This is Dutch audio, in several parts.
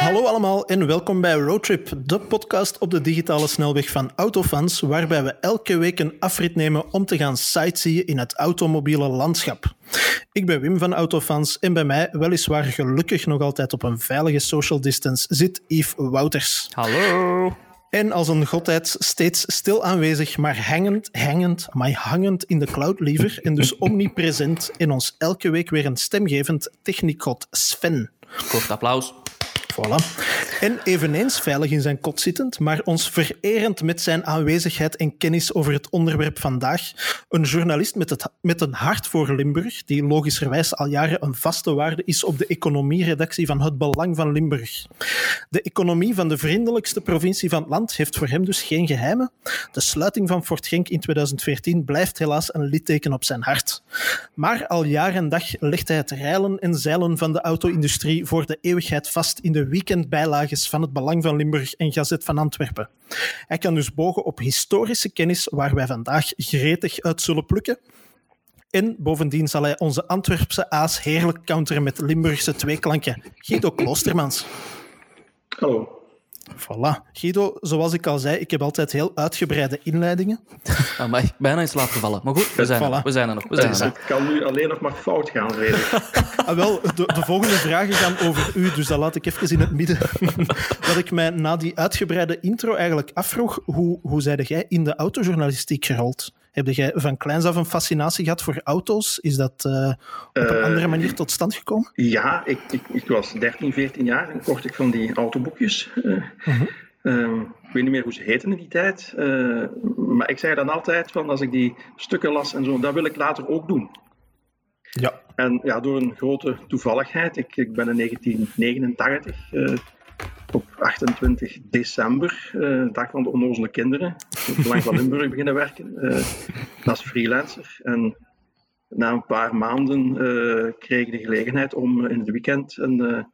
Hallo allemaal en welkom bij Roadtrip, de podcast op de digitale snelweg van Autofans, waarbij we elke week een afrit nemen om te gaan sightseeën in het automobiele landschap. Ik ben Wim van Autofans en bij mij, weliswaar gelukkig nog altijd op een veilige social distance, zit Yves Wouters. Hallo. En als een godheid steeds stil aanwezig, maar hangend, hangend, maar hangend in de cloud liever. En dus omnipresent in ons elke week weer een stemgevend techniekgod Sven. Kort applaus. Voilà. En eveneens veilig in zijn kot zittend, maar ons vererend met zijn aanwezigheid en kennis over het onderwerp vandaag. Een journalist met, het, met een hart voor Limburg, die logischerwijs al jaren een vaste waarde is op de economieredactie van Het Belang van Limburg. De economie van de vriendelijkste provincie van het land heeft voor hem dus geen geheimen. De sluiting van Fort Genk in 2014 blijft helaas een litteken op zijn hart. Maar al jaar en dag legt hij het reilen en zeilen van de auto-industrie voor de eeuwigheid vast in de weekendbijlages van het Belang van Limburg en Gazet van Antwerpen. Hij kan dus bogen op historische kennis waar wij vandaag gretig uit zullen plukken. En bovendien zal hij onze Antwerpse aas heerlijk counteren met Limburgse tweeklanken. Guido Kloostermans. Hallo. Voilà. Guido, zoals ik al zei, ik heb altijd heel uitgebreide inleidingen. Ah, maar ik bijna in slaap gevallen. Maar goed, we zijn, Voilà. er, we zijn er nog. We zijn er. Het kan nu alleen nog maar fout gaan, ik. Ah, wel, de, de volgende vragen gaan over u, dus dat laat ik even in het midden. Dat ik mij na die uitgebreide intro eigenlijk afvroeg, hoe, hoe zeide jij in de autojournalistiek gerold? Heb jij van kleins af een fascinatie gehad voor auto's? Is dat eh, op een Eh, andere manier tot stand gekomen? Ja, ik, ik, ik was 13, 14 jaar en kocht ik van die autoboekjes. Eh, ehm, ik weet niet meer hoe ze heten in die tijd. maar ik zei dan altijd van als ik die stukken las en zo, dat wil ik later ook doen. Ja. En ja, door een grote toevalligheid, ik, ik ben in 1989 eh, op 28 december, eh, dag van de onnozele kinderen, op het Belang van Limburg beginnen werken eh, als freelancer. En na een paar maanden eh, kreeg ik de gelegenheid om in het weekend een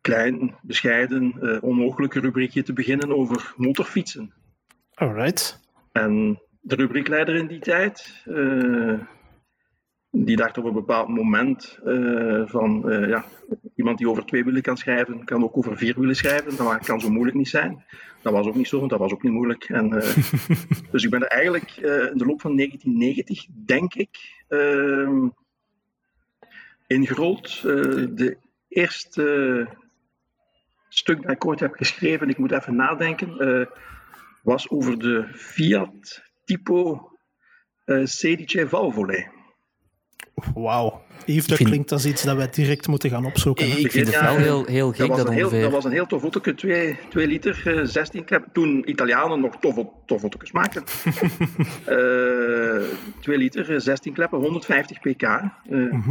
klein, bescheiden, onmogelijke rubriekje te beginnen over motorfietsen. Alright. En de rubriekleider in die tijd, die dacht op een bepaald moment eh, van, eh, ja, iemand die over twee wielen kan schrijven, kan ook over vier wielen schrijven. Dat kan zo moeilijk niet zijn. Dat was ook niet zo, want dat was ook niet moeilijk. En, eh, dus ik ben er eigenlijk in de loop van 1990, denk ik, ehm ingerold. Eh, de eerste stuk dat ik ooit heb geschreven, ik moet even nadenken, was over de Fiat Tipo eh Sedice Valvole. Wauw. Yves, dat vind- klinkt als iets dat wij direct moeten gaan opzoeken. hè? Ik vind het Ja, wel heel, heel Dat gek was, dat een heel, ongeveer... dat was een heel tof autootje, 2, 2 liter, eh, 16 klep. Toen Italianen nog tof, tof autootjes maakten. Eh 2 liter, eh, 16 kleppen, 150 pk. Eh,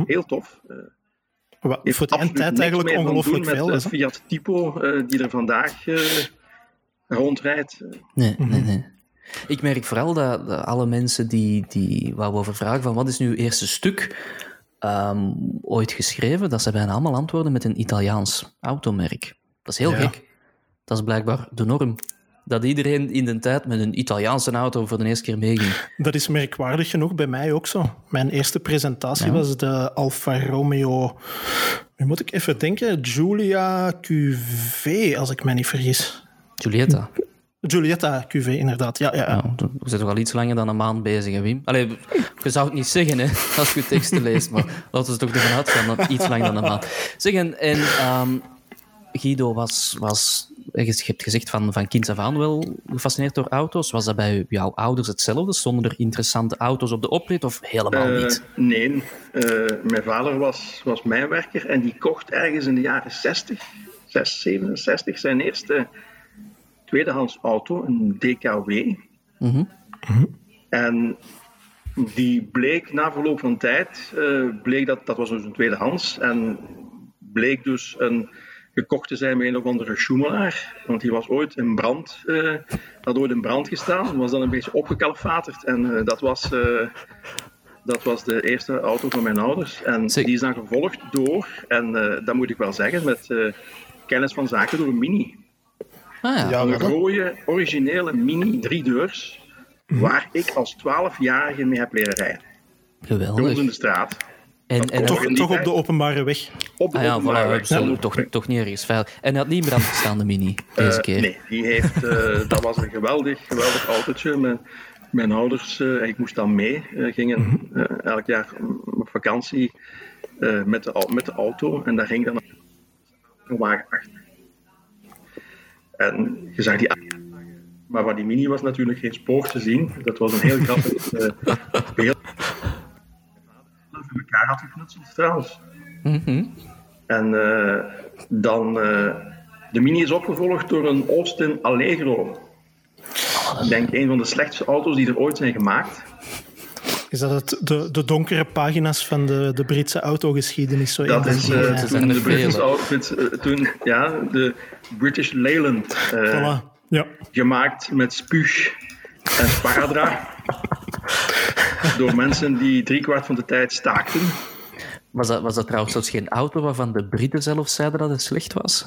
Heel tof. Eh, Wat voor die absoluut tijd eigenlijk ongelooflijk veel met is. de? Fiat Tipo eh, die er vandaag eh, rondrijdt. Nee, nee, nee. Ik merk vooral dat, dat alle mensen die, die waar we over vragen van wat is nu uw eerste stuk ehm, ooit geschreven, dat ze bijna allemaal antwoorden met een Italiaans automerk. Dat is heel Ja. gek. Dat is blijkbaar de norm. Dat iedereen in de tijd met een Italiaanse auto voor de eerste keer meeging. Dat is merkwaardig genoeg bij mij ook zo. Mijn eerste presentatie was de Alfa Romeo. Nu moet ik even denken. Giulia QV, als ik me niet vergis. Giulietta. Giulietta QV, inderdaad. Ja, ja, ja. Nou, we zijn toch al iets langer dan een maand bezig, hè, Wim? Allee, je zou het niet zeggen, hè, als je teksten leest, maar laten we toch ervan uitgaan dat iets langer dan een maand. Zeg, en, en ehm, Guido was, was... Je hebt gezegd van, van kind af aan wel gefascineerd door auto's. Was dat bij jouw ouders hetzelfde? Stonden er interessante auto's op de oprit of helemaal Eh, niet? nee, Eh, mijn vader was, was mijnwerker en die kocht ergens in de jaren 60, 6, 67 zijn eerste tweedehands auto, een DKW. Mhm. En die bleek na verloop van tijd, eh, bleek dat, dat was dus een tweedehands, en bleek dus een gekocht te zijn bij een of andere schoemelaar. Want die was ooit in brand, eh, had ooit in brand gestaan, was dan een beetje opgekalfaterd. En eh, dat was... dat was de eerste auto van mijn ouders. En die is dan gevolgd door, en dat moet ik wel zeggen, met kennis van zaken door een Mini. Ah, ja. Een rode, originele Mini drie deurs, waar ik als 12-jarige mee heb leren rijden. Ons in geweldig. de straat. En, en, Toch, toch op de openbare weg. Op de ah ja, openbare voilà, weg. zo, toch, toch niet ergens veilig. En hij had niet in brand gestaan, de Mini, deze Eh, keer. Nee, die heeft, eh, dat was een geweldig, geweldig autootje. Mijn, mijn ouders, eh, ik moest dan mee, eh, gingen Mhm. eh, elk jaar op vakantie eh, met, de, met de auto. En daar ging dan een wagen achter. En je zag die maar van die mini was natuurlijk geen spoor te zien. Dat was een heel grappig eh beeld. Voor elkaar had geknutseld trouwens. Mhm. En eh, dan, eh, de Mini is opgevolgd door een Austin Allegro. Ik denk een van de slechtste auto's die er ooit zijn gemaakt. Is dat het, de, de donkere pagina's van de, de Britse autogeschiedenis? Zo Dat is eh, eh, toen er de British vele. outfit, eh, toen, ja, de British Leyland, eh, voilà. Ja. gemaakt met spuug en sparadrap. door mensen die driekwart van de tijd staakten. Was, dat, was dat trouwens zelfs geen auto waarvan de Britten zelf zeiden dat het slecht was?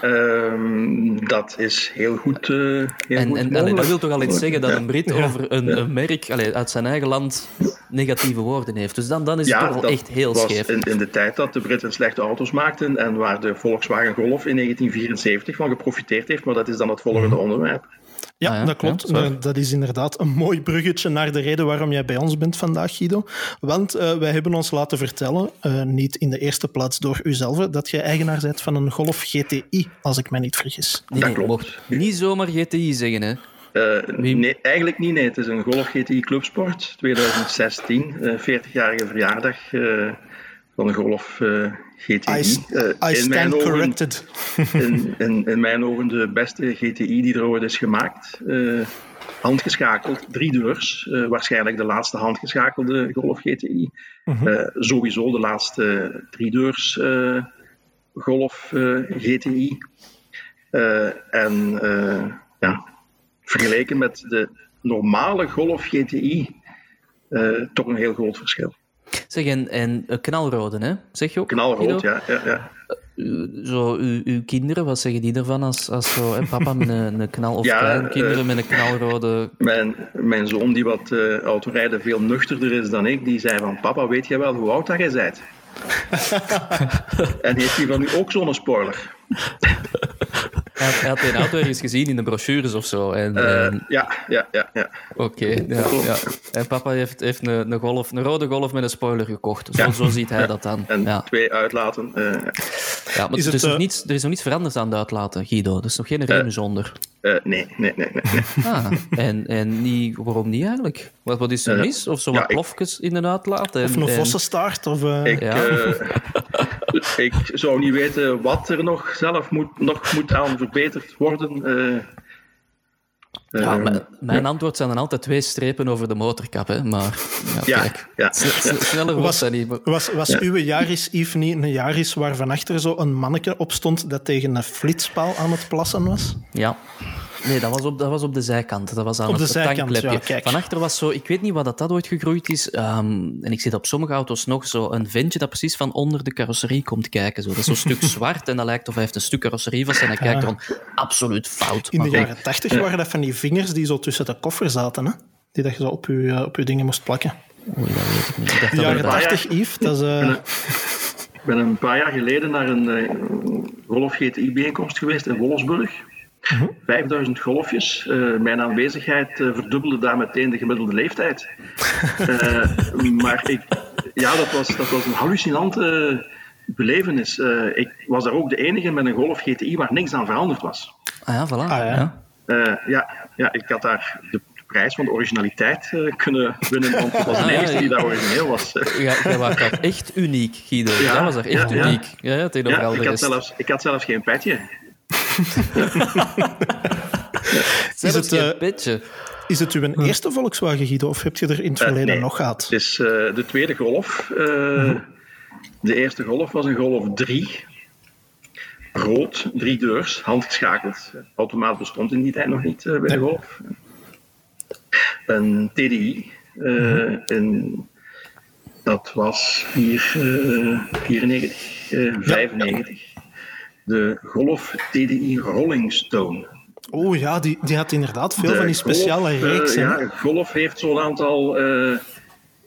Ehm, dat is heel goed. eh heel En, goed en allee, dat wil toch al iets zeggen dat een Brit over een, een merk allee, uit zijn eigen land negatieve woorden heeft. Dus dan, dan is het toch wel echt heel was scheef. In, in de tijd dat de Britten slechte auto's maakten en waar de Volkswagen Golf in 1974 van geprofiteerd heeft, maar dat is dan het volgende onderwerp. Ja, Ah ja, dat klopt. ja. Maar dat is inderdaad een mooi bruggetje naar de reden waarom jij bij ons bent vandaag, Guido. Want eh, wij hebben ons laten vertellen, eh, niet in de eerste plaats door uzelf, dat jij eigenaar bent van een Golf GTI, als ik mij niet vergis. Nee, dat klopt. mocht niet zomaar GTI zeggen, hè. Eh, Nee, eigenlijk niet. Nee. Het is een Golf GTI Clubsport 2016, eh 40-jarige verjaardag eh, van de Golf eh, GTI. I, I in, mijn stand ogen, corrected. in, in, in mijn ogen de beste GTI die er ooit is gemaakt. Eh, handgeschakeld, drie deurs. Eh, waarschijnlijk de laatste handgeschakelde Golf GTI. Eh, sowieso de laatste drie deurs Golf GTI. En ja, vergeleken met de normale Golf GTI, toch een heel groot verschil. Zeg, en, en eh, knalrode, hè? Zeg je ook? Knalrood, Guido? ja. ja, ja. U- Zo, uw, uw kinderen, wat zeggen die ervan als, als zo, hè, papa met een, een knal... Of Ja, kleinkinderen eh, met een knalrode... Mijn, mijn zoon, die wat eh, autorijden veel nuchterder is dan ik, die zei van papa, weet jij wel hoe oud dat jij bent? en heeft hij van u ook zo'n spoiler? Hij had, hij had die auto ergens gezien in de brochures of zo. En, Eh, en- ja, ja, ja, ja. Oké, ja, ja. En papa heeft, heeft een, een, golf, een rode golf met een spoiler gekocht. Zo, Ja. zo ziet hij dat dan. En Ja, twee uitlaten. eh, ja maar Is er, het, is nog eh, niets, er is nog niets veranderd aan de uitlaten, Guido. Er is nog geen rem zonder. eh, nee, nee, nee, nee. nee. Ah, en, en niet, waarom niet eigenlijk? Wat, wat is er mis? Of zo ja, wat ik- plofjes in de uitlaat? En, Of een en- vossenstaart. Of, eh, Ik, Ja. eh, ik zou niet weten wat er nog zelf moet, nog moet aan verbeterd worden. eh. Ja, Eh, mijn, mijn antwoord zijn dan altijd twee strepen over de motorkap, hè. Maar ja, ja, kijk, ja, sneller was Was- dat niet. Was, was uw Yaris, Yves, niet een Yaris waarvan achter zo een manneke op stond dat tegen een flitspaal aan het plassen was? Ja. Nee, dat was op, dat was op de zijkant. Dat was aan Op de het zijkant, tankklepje. ja, kijk. Van achter was zo... Ik weet niet wat dat, dat ooit gegroeid is. ehm, en ik zit op sommige auto's nog zo een ventje dat precies van onder de carrosserie komt kijken. Zo. Dat is zo'n stuk zwart en dat lijkt of hij heeft een stuk carrosserie vast. En hij kijkt dan absoluut fout. In de jaren tachtig waren dat van die vingers die zo tussen de koffer zaten. Hè? Die dat je zo op je, eh, op je dingen moest plakken. Oei, dat weet ik niet. Ik dacht De dat jaren Ah, ja. tachtig, Yves, dat is... eh, Ik ben een paar jaar geleden naar een eh, Golf GTI-bijeenkomst geweest in Wolfsburg. 5000 golfjes. Eh, mijn aanwezigheid eh, verdubbelde daar meteen de gemiddelde leeftijd. Eh, maar ik, ja, dat was, dat was een hallucinante belevenis. Eh, ik was daar ook de enige met een Golf GTI waar niks aan veranderd was. Ah ja, voilà. Ah, ja. ja. Eh, ja, ja, ik had daar de prijs van de originaliteit eh, kunnen winnen, want ik was de Ah, enige die daar origineel was. Ja, jij was echt uniek, Guido. Ja, dat was echt ja, uniek. Ja, ik, had zelfs, ik had zelfs geen petje. Zelfs het, petje. is het uw eerste Volkswagen, Guido, of heb je er in het Eh, verleden nee. nog gehad? Het is eh, de tweede Golf. Eh, De eerste Golf was een Golf 3. Rood, drie deurs, handgeschakeld. Automaat bestond in die tijd nog niet eh, bij de Golf. Een TDI. eh, en dat was hier, eh, 94, eh, 95. De Golf TDI Rolling Stone. Oh ja, die, die had inderdaad veel De van die speciale Golf, eh, reeksen. ja, Golf heeft zo'n aantal eh,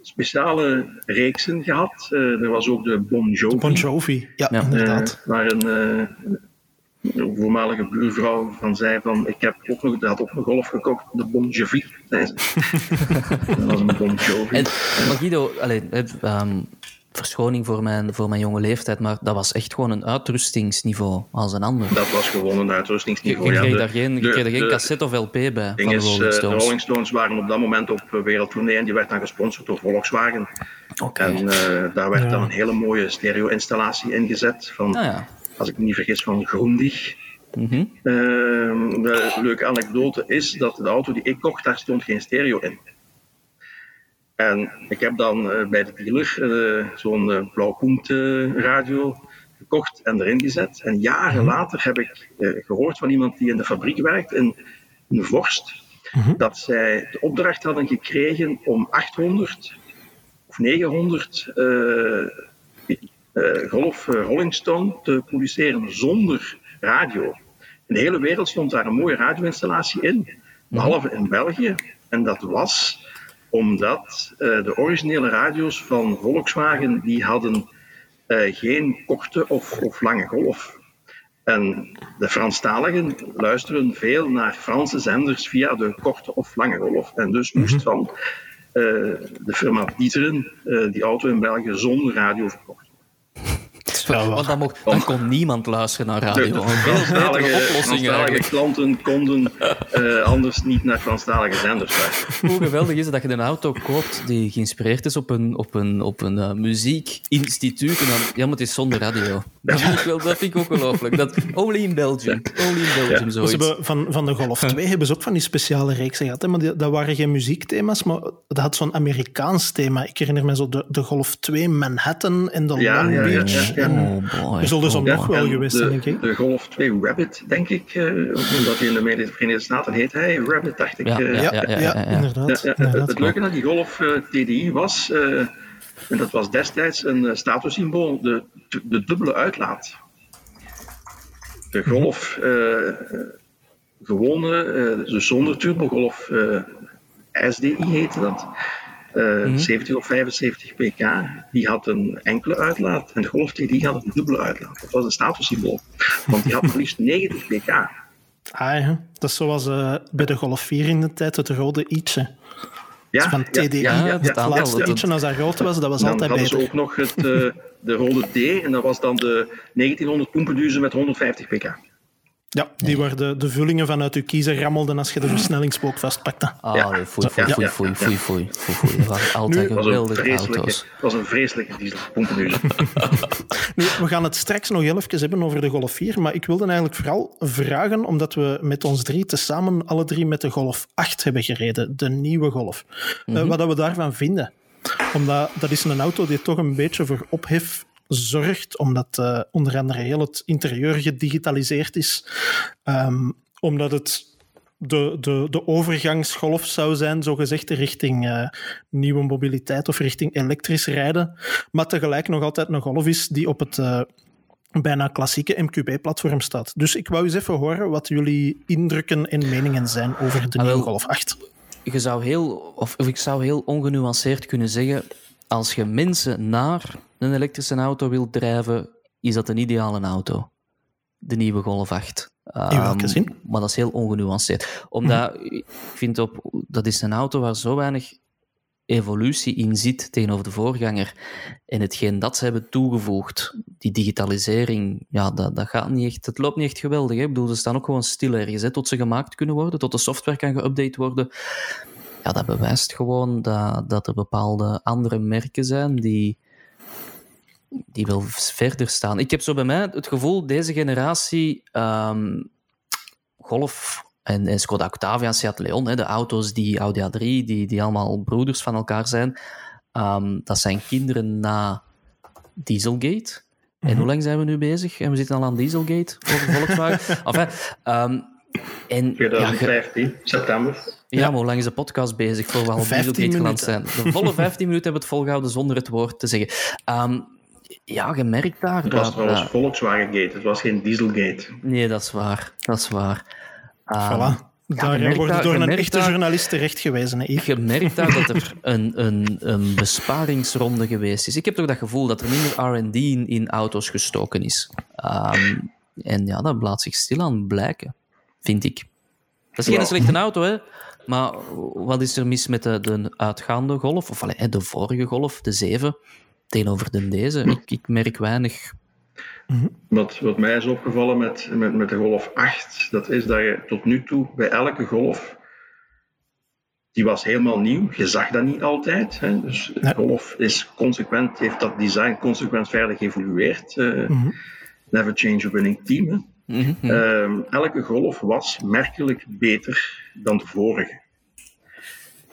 speciale reeksen gehad. Eh, er was ook de Bon Jovi. Bon Jovi, ja, Ja. inderdaad. Waar een, eh, voormalige buurvrouw van zei van ik heb ook nog, die had ook een golf gekocht, de Bon Jovi, zei ze. dat was een Bon Jovi. En, maar Guido, allee, hè, ehm, verschoning voor mijn, voor mijn jonge leeftijd, maar dat was echt gewoon een uitrustingsniveau als een ander. dat was gewoon een uitrustingsniveau. je kreeg De- daar geen, je de- kreeg er geen de- cassette of LP bij van de is, Rolling eh, de Stones. Rolling Stones waren op dat moment op eh, wereldtournee en die werd dan gesponsord door Volkswagen. Oké. En eh, daar werd Ja. dan een hele mooie stereo-installatie ingezet van, Ah ja. als ik me niet vergis, van Grundig. Ehm, de leuke anekdote is dat de auto die ik kocht, daar stond geen stereo in. En ik heb dan eh, bij de dealer eh, zo'n blauwpunt eh, radio gekocht en erin gezet. En jaren later heb ik eh, gehoord van iemand die in de fabriek werkt, in, in Vorst, dat zij de opdracht hadden gekregen om 800 of 900 eh, eh, Golf Rolling Stone te produceren zonder radio. In de hele wereld stond daar een mooie radio-installatie in, behalve in België. En dat was omdat eh, de originele radio's van Volkswagen die hadden eh, geen korte of, of lange golf. En de Franstaligen luisteren veel naar Franse zenders via de korte of lange golf. En dus moest van eh, de firma Dieteren eh, die auto in België zonder radio verkocht. Ja, wel. Want dan, mocht, dan kon niemand luisteren naar radio. De, de Een veel betere Franstalige, oplossing Franstalige eigenlijk. klanten konden eh, anders niet naar Franstalige zenders luisteren. Hoe geweldig is het dat je een auto koopt die geïnspireerd is op een, op een, op een eh, muziekinstituut en dan, ja, maar het is zonder radio. Dat vind ik, wel, dat vind ik ook ongelooflijk. Dat, only in Belgium. Only in Belgium, zoiets. hebben van, van de Golf 2 hebben ze ook van die speciale reeksen gehad. Hè? Maar die, dat waren geen muziekthema's, maar dat had zo'n Amerikaans thema. Ik herinner me zo de, de Golf 2 Manhattan en de Ja, Long ja, ja, Beach. ja, ja. Oh boy. Er zullen zo Oh, nog boy. wel geweest de, denk ik. de Golf 2 Rabbit, denk ik, eh, omdat hij in de Verenigde Staten heet hij Rabbit, dacht ik. Ja, eh. ja. Inderdaad. Het, leuke aan die Golf eh, TDI was, eh, en dat was destijds een eh, statussymbool, de, de dubbele uitlaat. De Golf, eh, eh, gewone, eh, dus zonder turbogolf, eh SDI heette dat. Eh, 70 of 75 pk, die had een enkele uitlaat. En de Golf TDI had een dubbele uitlaat. Dat was een statussymbool. Want die had maar liefst 90 pk. Ah, ja. Dat is zoals eh, bij de Golf 4 in de tijd, het rode i'tje. Ja, Van TDI. ja, het laatste i'tje, als dat rood was, dat was Dan altijd hadden ze beter. ook nog het, eh, de rode D, en dat was dan de 1900 poempenduizen met 150 pk. Ja, die waar de, de vullingen vanuit je kiezer rammelden als je de versnellingspook vastpakte. Ah, Ja. nee, foei, foei, foei, foei, foei, foei, foei, foei. Dat waren altijd een geweldige vreselijke, auto's. dat was een vreselijke diesel poempenduizen. Nu, we gaan het straks nog heel even hebben over de Golf 4, maar ik wilde eigenlijk vooral vragen, omdat we met ons drie tezamen alle drie met de Golf 8 hebben gereden, de nieuwe Golf, Eh, wat dat we daarvan vinden. Omdat dat is een auto die toch een beetje voor ophef zorgt, omdat eh, onder andere heel het interieur gedigitaliseerd is, Ehm, omdat het de, de, de overgangsgolf zou zijn, zogezegd, richting eh, nieuwe mobiliteit of richting elektrisch rijden. Maar tegelijk nog altijd een golf is die op het eh, bijna klassieke MQB-platform staat. Dus ik wou eens even horen wat jullie indrukken en meningen zijn over de Ah, nieuwe Golf 8. je zou heel, of, of ik zou heel ongenuanceerd kunnen zeggen, als je mensen naar een elektrische auto wilt drijven, is dat een ideale auto. De nieuwe Golf 8. In welke Ehm, zin? Maar dat is heel ongenuanceerd. Omdat ik vind op, dat is een auto waar zo weinig evolutie in zit tegenover de voorganger. En hetgeen dat ze hebben toegevoegd, die digitalisering, ja, dat, dat gaat niet echt, het loopt niet echt geweldig. Hè? Ik bedoel, ze staan ook gewoon stil ergens, hè, tot ze gemaakt kunnen worden, tot de software kan geüpdate worden. Ja, dat bewijst gewoon dat, dat er bepaalde andere merken zijn die, die wel verder staan. Ik heb zo bij mij het gevoel, deze generatie ehm, Golf en, en Skoda Octavia en Seat Leon, hè, de auto's die Audi A3, die, die allemaal broeders van elkaar zijn, ehm, dat zijn kinderen na Dieselgate. En hoe lang zijn we nu bezig? En we zitten al aan Dieselgate over Volkswagen. enfin, ehm, en, ja, ge- 2015, september. ja, maar hoe lang is de podcast bezig voor we al op 15 Dieselgate geland zijn? De volle 15 minuten hebben we het volgehouden zonder het woord te zeggen. Ehm, ja, je merkt daar... Het was dat- trouwens dat- Volkswagen Gate, het was geen Dieselgate. nee, dat is waar. Dat is waar. Ehm, Voilà. Daar je wordt daar- door je een echte daar- journalist terecht gewezen. Hè? Je merkt daar dat er een, een, een besparingsronde geweest is. Ik heb toch dat gevoel dat er minder R&D in, in auto's gestoken is. Ehm, en ja, dat laat zich stilaan blijken, vind ik. Dat is geen Ja. slechte auto, hè. Maar wat is er mis met de, de uitgaande golf? Of allee, de vorige golf, de 7, tegenover de deze? Ik, ik merk weinig. Wat, wat mij is opgevallen met, met, met de Golf 8, dat is dat je tot nu toe bij elke Golf, die was helemaal nieuw, je zag dat niet altijd. Hè? Dus de Golf is consequent, heeft dat design consequent verder geëvolueerd. eh, Never change a winning team. Hè? Mhm, mhm. Ehm, elke Golf was merkelijk beter dan de vorige.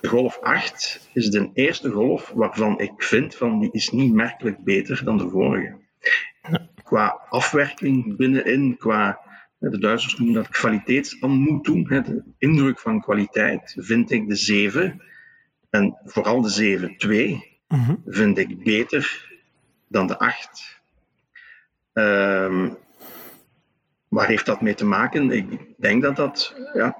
De Golf 8 is de eerste Golf waarvan ik vind van die is niet merkelijk beter dan de vorige. Qua afwerking binnenin, qua de Duitsers noemen dat kwaliteitsaanmoeting, hè, de indruk van kwaliteit, vind ik de 7 en vooral de 7-2 Mhm. vind ik beter dan de 8. Ehm, waar heeft dat mee te maken? Ik denk dat dat. Ja,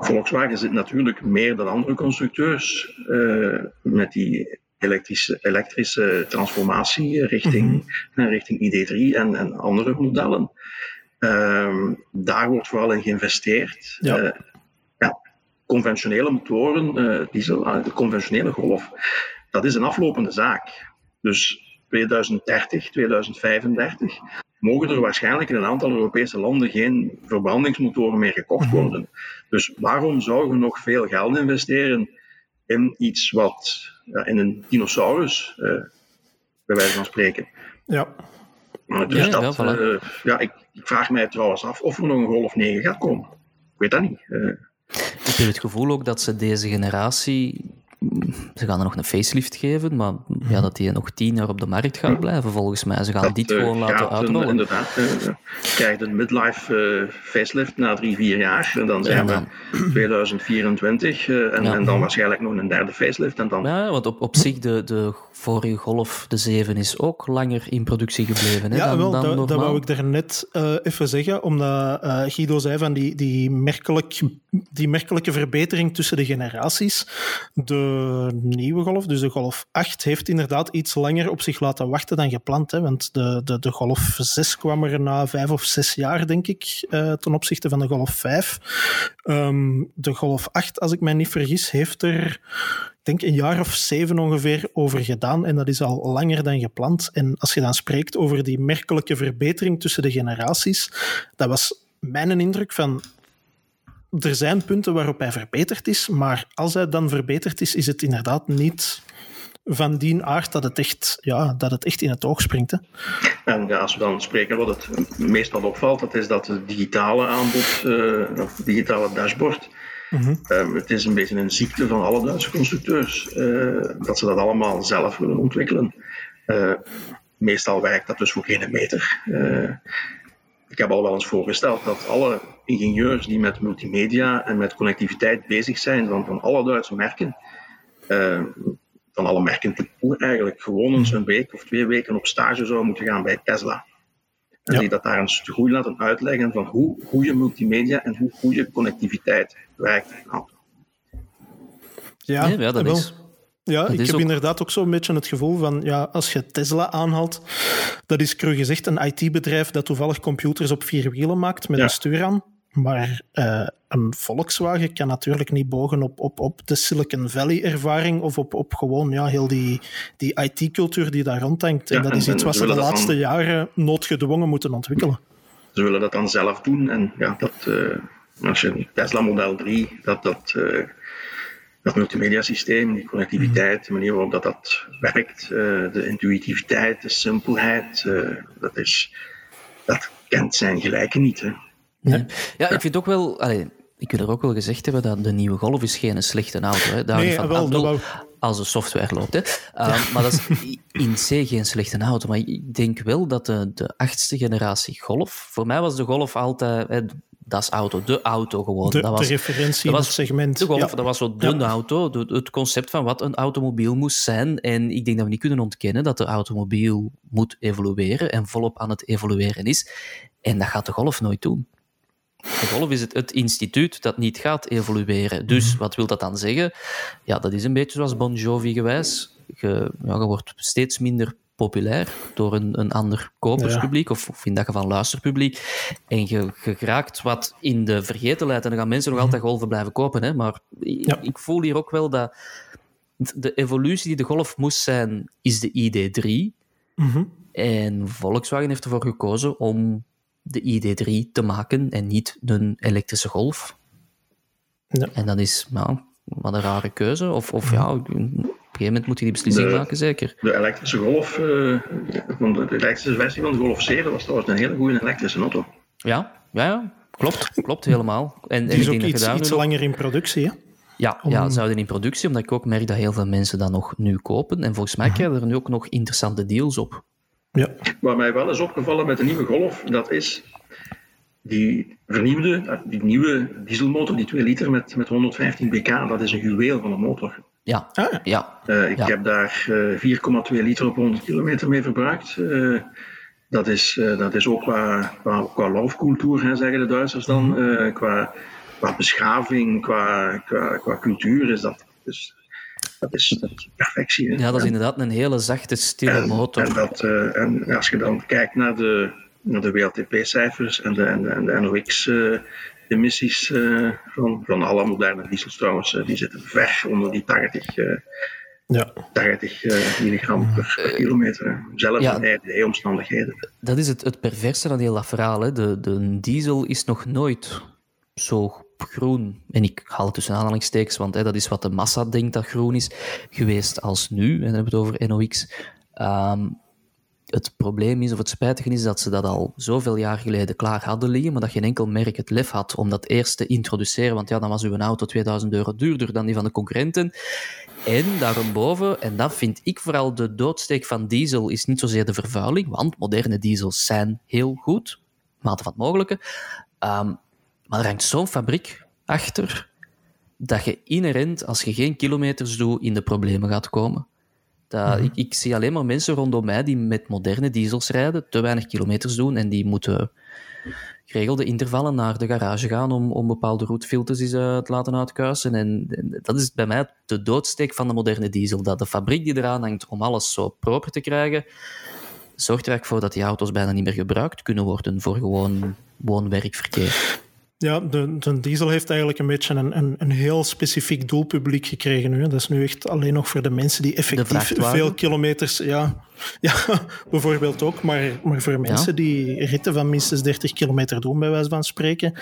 Volkswagen zit natuurlijk meer dan andere constructeurs eh, met die elektrische, elektrische transformatie richting, eh, richting ID3 en, en andere modellen. Ehm, daar wordt vooral in geïnvesteerd. Ja. Eh, ja, conventionele motoren, diesel, de conventionele golf, dat is een aflopende zaak. Dus 2030, 2035 mogen er waarschijnlijk in een aantal Europese landen geen verbrandingsmotoren meer gekocht worden. Dus waarom zouden we nog veel geld investeren in iets wat, ja, in een dinosaurus, eh, bij wijze van spreken? Ja. Dus Ja, dat, eh, ja, ik, ik vraag mij trouwens af of er nog een Golf 9 gaat komen. Ik weet dat niet. Eh, Ik heb het gevoel ook dat ze deze generatie. Ze gaan er nog een facelift geven, maar ja, dat die nog tien jaar op de markt gaat blijven, volgens mij. Ze gaan dat, dit eh, gewoon laten gaat een- uitrollen. Inderdaad. je krijgt een midlife eh, facelift na drie, vier jaar. En dan zijn Ja, we dan. 2024 eh, en, Ja. en dan waarschijnlijk nog een derde facelift. En dan Ja, want op, op zich, de, de vorige Golf, de 7, is ook langer in productie gebleven hè, Ja, dan, wel, dan dat, normaal. dat wou ik daarnet eh even zeggen, omdat eh, Guido zei van die, die, merkelijk, die merkelijke verbetering tussen de generaties. De nieuwe Golf, dus de Golf 8, heeft inderdaad iets langer op zich laten wachten dan gepland. Hè, want de, de, de Golf 6 kwam er na vijf of zes jaar, denk ik, eh, ten opzichte van de Golf 5. Ehm, de Golf 8, als ik mij niet vergis, heeft er ik denk een jaar of zeven ongeveer over gedaan. En dat is al langer dan gepland. En als je dan spreekt over die merkelijke verbetering tussen de generaties, dat was mijn indruk van. Er zijn punten waarop hij verbeterd is, maar als hij dan verbeterd is, is het inderdaad niet van die aard dat het echt, ja, dat het echt in het oog springt. Hè. En ja, als we dan spreken wat het meestal opvalt, dat is dat het digitale aanbod, eh, dat digitale dashboard, eh, het is een beetje een ziekte van alle Duitse constructeurs, eh, dat ze dat allemaal zelf willen ontwikkelen. Eh, meestal werkt dat dus voor geen meter. Ik heb al wel eens voorgesteld dat alle ingenieurs die met multimedia en met connectiviteit bezig zijn, van, van alle Duitse merken, eh, van alle merken eigenlijk gewoon eens een week of twee weken op stage zou moeten gaan bij Tesla. En Ja. die dat daar eens te goed laten uitleggen van hoe goede multimedia en hoe goede connectiviteit werkt. auto. Ja, Nee, ja, dat wel. is. Ja, Dat ik heb ook- inderdaad ook zo'n beetje het gevoel van, ja, als je Tesla aanhaalt, dat is cru gezegd een IT-bedrijf dat toevallig computers op vier wielen maakt met Ja. een stuur aan. Maar eh, een Volkswagen kan natuurlijk niet bogen op, op, op de Silicon Valley-ervaring of op, op gewoon ja, heel die, die IT-cultuur die daar rondhangt. En dat is en iets wat ze ze de laatste dan- jaren noodgedwongen moeten ontwikkelen. Ze willen dat dan zelf doen. En ja, dat, eh, als je een Tesla Model 3, dat, dat, eh, dat die connectiviteit, de manier waarop dat, dat werkt, de intuïtiviteit, de simpelheid, dat, is, dat kent zijn gelijke niet. Hè. Ja, ja, ik vind ook wel... Allee, ik wil er ook wel gezegd hebben dat de nieuwe Golf is geen slechte auto. Hè. Daar Nee, van wel, Als de software loopt. Hè. Uh, Maar dat is in C geen slechte auto. Maar ik denk wel dat de, de achtste generatie Golf... Voor mij was de Golf altijd... Hè, dat is auto, de auto gewoon. De, dat was, de referentie dat in was het segment. De Golf, Ja. dat was zo de Ja. auto, de- het concept van wat een automobiel moest zijn. En ik denk dat we niet kunnen ontkennen dat de automobiel moet evolueren en volop aan het evolueren is. En dat gaat de Golf nooit doen. De golf is het, het instituut dat niet gaat evolueren. Dus wat wil dat dan zeggen? Ja, dat is een beetje zoals Bon Jovi gewijs. Je, ja, je wordt steeds minder populair door een, een ander koperspubliek, of, of, in dat geval luisterpubliek. En je, je raakt wat in de vergetelheid. En dan gaan mensen nog altijd golven blijven kopen. Hè? Maar ik, ik voel hier ook wel dat de evolutie die de golf moest zijn, is de ID3. En Volkswagen heeft ervoor gekozen om de ID3 te maken en niet een elektrische golf. Ja. En dat is nou, wat een rare keuze. Of, of ja, op een gegeven moment moet je die beslissing De- maken, zeker. De elektrische Golf, eh, van de, elektrische versie van de Golf 7 was trouwens een hele goede elektrische auto. Ja, ja, ja. Klopt, klopt helemaal. En, Die is ook iets, iets langer in productie. Hè? Ja, ja, zouden in productie, omdat ik ook merk dat heel veel mensen dat nog nu kopen. En volgens mij krijgen er nu ook nog interessante deals op. Ja. Wat mij wel is opgevallen met de nieuwe Golf, dat is die vernieuwde, eh, die nieuwe dieselmotor, die 2 liter met, met 115 pk, dat is een juweel van een motor. Ja, Ah, ja. Eh, ik Ja. heb daar eh, 4,2 liter op 100 kilometer mee verbruikt. Eh, dat, is, eh, dat is ook qua, qua, qua hè, zeggen de Duitsers dan. Eh, qua, qua beschaving, qua, qua, qua cultuur is dat, dus, dat, is, dat is perfectie. Hè. ja, dat is inderdaad een hele zachte, stille En, motor. en, dat, eh, en als je dan kijkt naar de, naar de WLTP-cijfers en de, en de, en de NOx-emissies eh, van, van alle moderne diesels trouwens, eh, die zitten ver onder die 80, eh, Ja. 80 eh, milligram per, per kilometer. Zelfs ja. in RDE-omstandigheden. Dat is het, het perverse aan heel dat verhaal. Hè. De, de diesel is nog nooit zo groen, en ik haal het tussen aanhalingstekens, want hè, dat is wat de massa denkt dat groen is, geweest als nu. En dan hebben we het over NOx. Ehm, het probleem is, of het spijtige is, dat ze dat al zoveel jaar geleden klaar hadden liggen, maar dat geen enkel merk het lef had om dat eerst te introduceren, want ja, dan was uw auto 2000 euro duurder dan die van de concurrenten. En daarboven, en dat vind ik vooral de doodsteek van diesel, is niet zozeer de vervuiling, want moderne diesels zijn heel goed, mate van het mogelijke. Ehm, maar er hangt zo'n fabriek achter dat je inherent, als je geen kilometers doet, in de problemen gaat komen. Dat, ik, ik zie alleen maar mensen rondom mij die met moderne diesels rijden, te weinig kilometers doen en die moeten geregelde intervallen naar de garage gaan om, om bepaalde roetfilters eens, eh, te laten uitkuisen. En, en dat is bij mij de doodsteek van de moderne diesel. Dat de fabriek die eraan hangt om alles zo proper te krijgen, zorgt er eigenlijk voor dat die auto's bijna niet meer gebruikt kunnen worden voor gewoon woon-werkverkeer. Ja, de, de diesel heeft eigenlijk een beetje een, een, een heel specifiek doelpubliek gekregen nu. Dat is nu echt alleen nog voor de mensen die effectief veel kilometers... Ja, ja bijvoorbeeld ook. Maar, maar voor mensen die ritten van minstens 30 kilometer doen, bij wijze van spreken.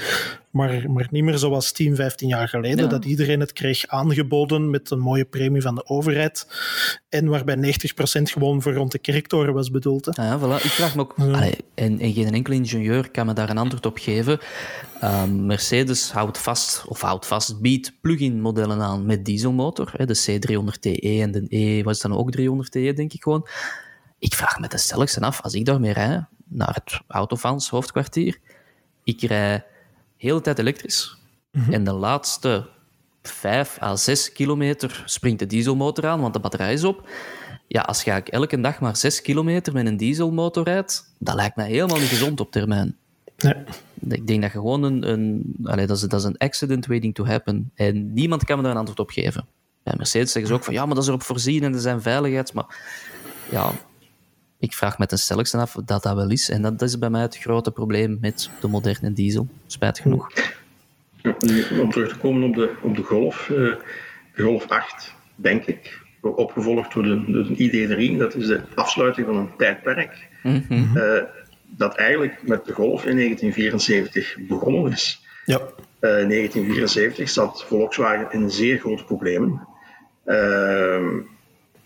Maar, maar niet meer zoals 10, 15 jaar geleden, Ja. dat iedereen het kreeg aangeboden met een mooie premie van de overheid. En waarbij 90% gewoon voor rond de kerktoren was bedoeld. Hè. Ah Ja, voilà. Ik vraag me ook... Allee, en, en geen enkele ingenieur kan me daar een antwoord op geven. Ehm, Mercedes houdt vast, of houdt vast, biedt plug-in modellen aan met dieselmotor. Hè, de C300TE en de E, wat is dan ook 300TE, denk ik gewoon. Ik vraag me de stelligste af, als ik daarmee rijd, naar het Autofans hoofdkwartier, ik rij de hele tijd elektrisch. En de laatste 5 à 6 kilometer springt de dieselmotor aan, want de batterij is op. Ja, als je eigenlijk elke dag maar 6 kilometer met een dieselmotor rijdt, dat lijkt mij helemaal niet gezond op termijn. Nee. Ik denk dat je gewoon een... een allee, dat, is, dat is een accident waiting to happen. En niemand kan me daar een antwoord op geven. Bij Mercedes zeggen ze ook van, ja, maar dat is erop voorzien en er zijn veiligheids... Maar ja, ik vraag me ten stelligste af dat dat wel is. En dat is bij mij het grote probleem met de moderne diesel. Spijtig genoeg. Ja, om terug te komen op de, op de Golf. eh, Golf 8, denk ik, opgevolgd door de, de ID3. Dat is de afsluiting van een tijdperk. eh, dat eigenlijk met de Golf in 1974 begonnen is. Ja. Eh, in 1974 zat Volkswagen in zeer grote problemen. Ehm,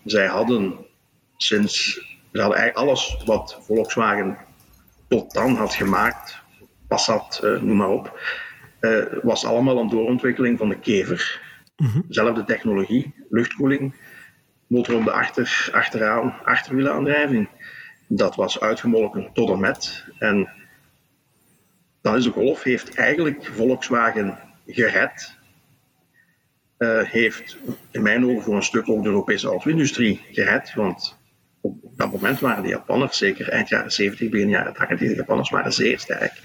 zij hadden sinds ze hadden eigenlijk alles wat Volkswagen tot dan had gemaakt, Passat, eh, noem maar op, eh, was allemaal een doorontwikkeling van de kever. Zelfde technologie, luchtkoeling, motor op de achter, achteraan, achterwielaandrijving. Dat was uitgemolken tot en met. En dan is de Golf heeft eigenlijk Volkswagen gered. Eh, heeft in mijn ogen voor een stuk ook de Europese auto-industrie gered. Want op dat moment waren de Japanners, zeker eind jaren 70, begin jaren 80, de Japanners waren zeer sterk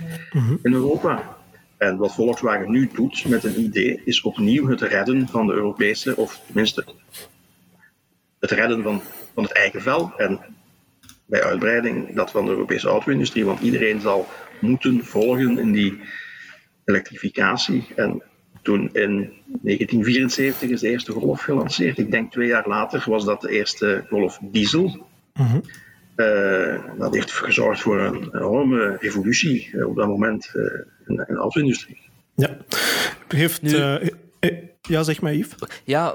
in Europa. En wat Volkswagen nu doet met een idee, is opnieuw het redden van de Europese, of tenminste het redden van, van het eigen vel. En bij uitbreiding dat van de Europese auto-industrie, want iedereen zal moeten volgen in die elektrificatie. En toen in 1974 is de eerste Golf gelanceerd. Ik denk twee jaar later was dat de eerste Golf diesel. Uh, dat heeft gezorgd voor een enorme revolutie uh, op dat moment uh, in, in, de auto-industrie. Ja, heeft. Nu, ja, zeg maar, Yves. Ja,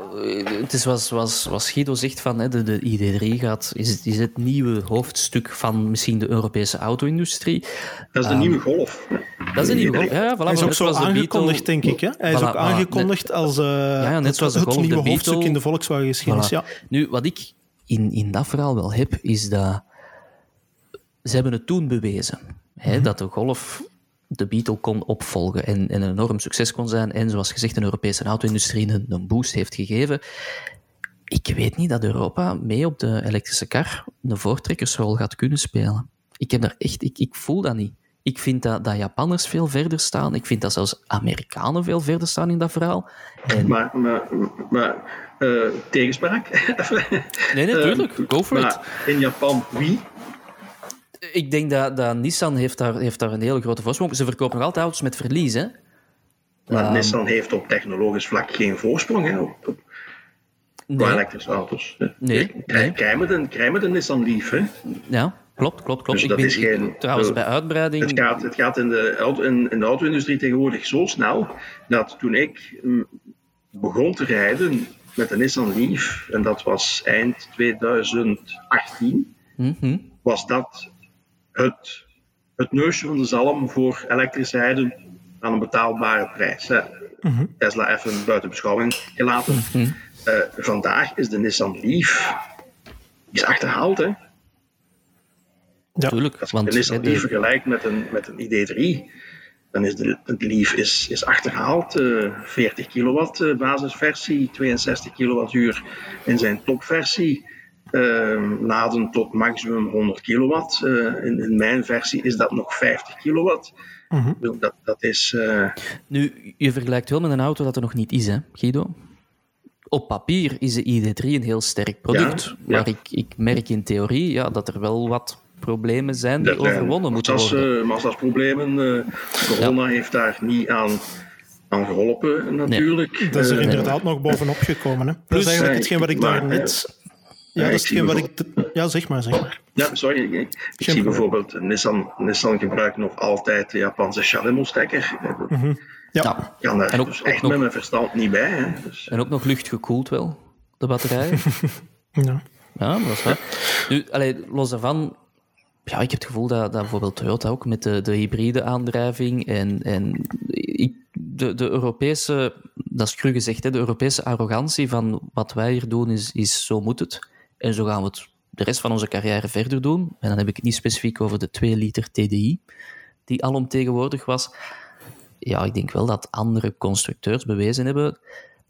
het is zoals, zoals, zoals Guido zegt, van, hè, de, de ID3 gaat, is, het, is het nieuwe hoofdstuk van misschien de Europese auto-industrie. Dat is de um, nieuwe golf. Dat is een nieuwe golf, ja. Voilà, Hij is ook zo aangekondigd, denk ik. Hè? Hij is voilà, ook aangekondigd net, als uh, ja, net zoals het, het nieuwe Beetle, hoofdstuk in de Volkswagen-geschiedenis. Voilà. Ja. Nu, wat ik in, in dat verhaal wel heb, is dat ze hebben het toen bewezen. Hè, mm -hmm. Dat de Golf de Beetle kon opvolgen en, en, een enorm succes kon zijn. En zoals gezegd, een Europese auto-industrie een, een boost heeft gegeven. Ik weet niet dat Europa mee op de elektrische kar een voortrekkersrol gaat kunnen spelen. Ik, heb daar echt, ik, ik voel dat niet. Ik vind dat, dat Japanners veel verder staan. Ik vind dat zelfs Amerikanen veel verder staan in dat verhaal. En... Maar, maar, maar uh, tegenspraak? nee, natuurlijk. Uh, Go for it. In Japan, wie? Ik denk dat, dat Nissan heeft daar, heeft daar een hele grote voorsprong. Ze verkopen nog altijd auto's met verlies, hè? Maar um, Nissan heeft op technologisch vlak geen voorsprong, hè? Op, op nee. elektrische auto's. Nee. nee. Krijgen we de Nissan Leaf, hè? Ja. Klopt, klopt, klopt. Dus ik dat ben, is geen, ik, trouwens, bij uitbreiding... Het gaat, het gaat in de, auto, in, in de auto-industrie tegenwoordig zo snel, dat toen ik begon te rijden met de Nissan Leaf, en dat was eind 2018, mm -hmm. was dat het, het neusje van de zalm voor elektrisch rijden aan een betaalbare prijs. Hè. Mm -hmm. Tesla even buiten beschouwing gelaten. Mm -hmm. uh, vandaag is de Nissan Leaf is achterhaald, hè. Ja, Tuurlijk, Als je de Nissan Leaf vergelijkt met een, met een ID3, dan is de, de Leaf is, is achterhaald. Uh, 40 kilowatt uh, basisversie, 62 kilowattuur in zijn topversie. Uh, laden tot maximum 100 kilowatt. In, in, mijn versie is dat nog 50 kilowatt. Mm -hmm. dat, dat is... Nu, je vergelijkt wel met een auto dat er nog niet is, hè, Guido? op papier is de ID3 een heel sterk product. Ja, maar ik, ik merk in theorie ja, dat er wel wat problemen zijn die overwonnen moeten worden. Uh, massa's-problemen. Uh, corona ja. heeft daar niet aan, aan geholpen, natuurlijk. Nee, dat is er uh, inderdaad nog bovenop gekomen. Hè? Plus, dat is eigenlijk hetgeen wat ik daar net... Ja, dat is hetgeen wat ik... Ja, zeg maar, zeg maar. Ja, sorry. Ik, zie bijvoorbeeld, Nissan, Nissan gebruikt nog altijd de Japanse Shalemo-stekker. Mm -hmm. Ja. ja. kan daar En ook- dus ook echt nog- met mijn verstand niet bij. Hè. Dus, En ook nog luchtgekoeld wel, de batterijen. Ja. Ja, dat is waar. Nu, allee, los daarvan, ja, ik heb het gevoel dat, dat bijvoorbeeld Toyota ook met de, de hybride aandrijving en, en ik, de, de Europese, dat is cru gezegd, hè, de Europese arrogantie van wat wij hier doen is, is zo moet het. En zo gaan we het de rest van onze carrière verder doen. En dan heb ik het niet specifiek over de 2 liter TDI, die alomtegenwoordig was. Ja, ik denk wel dat andere constructeurs bewezen hebben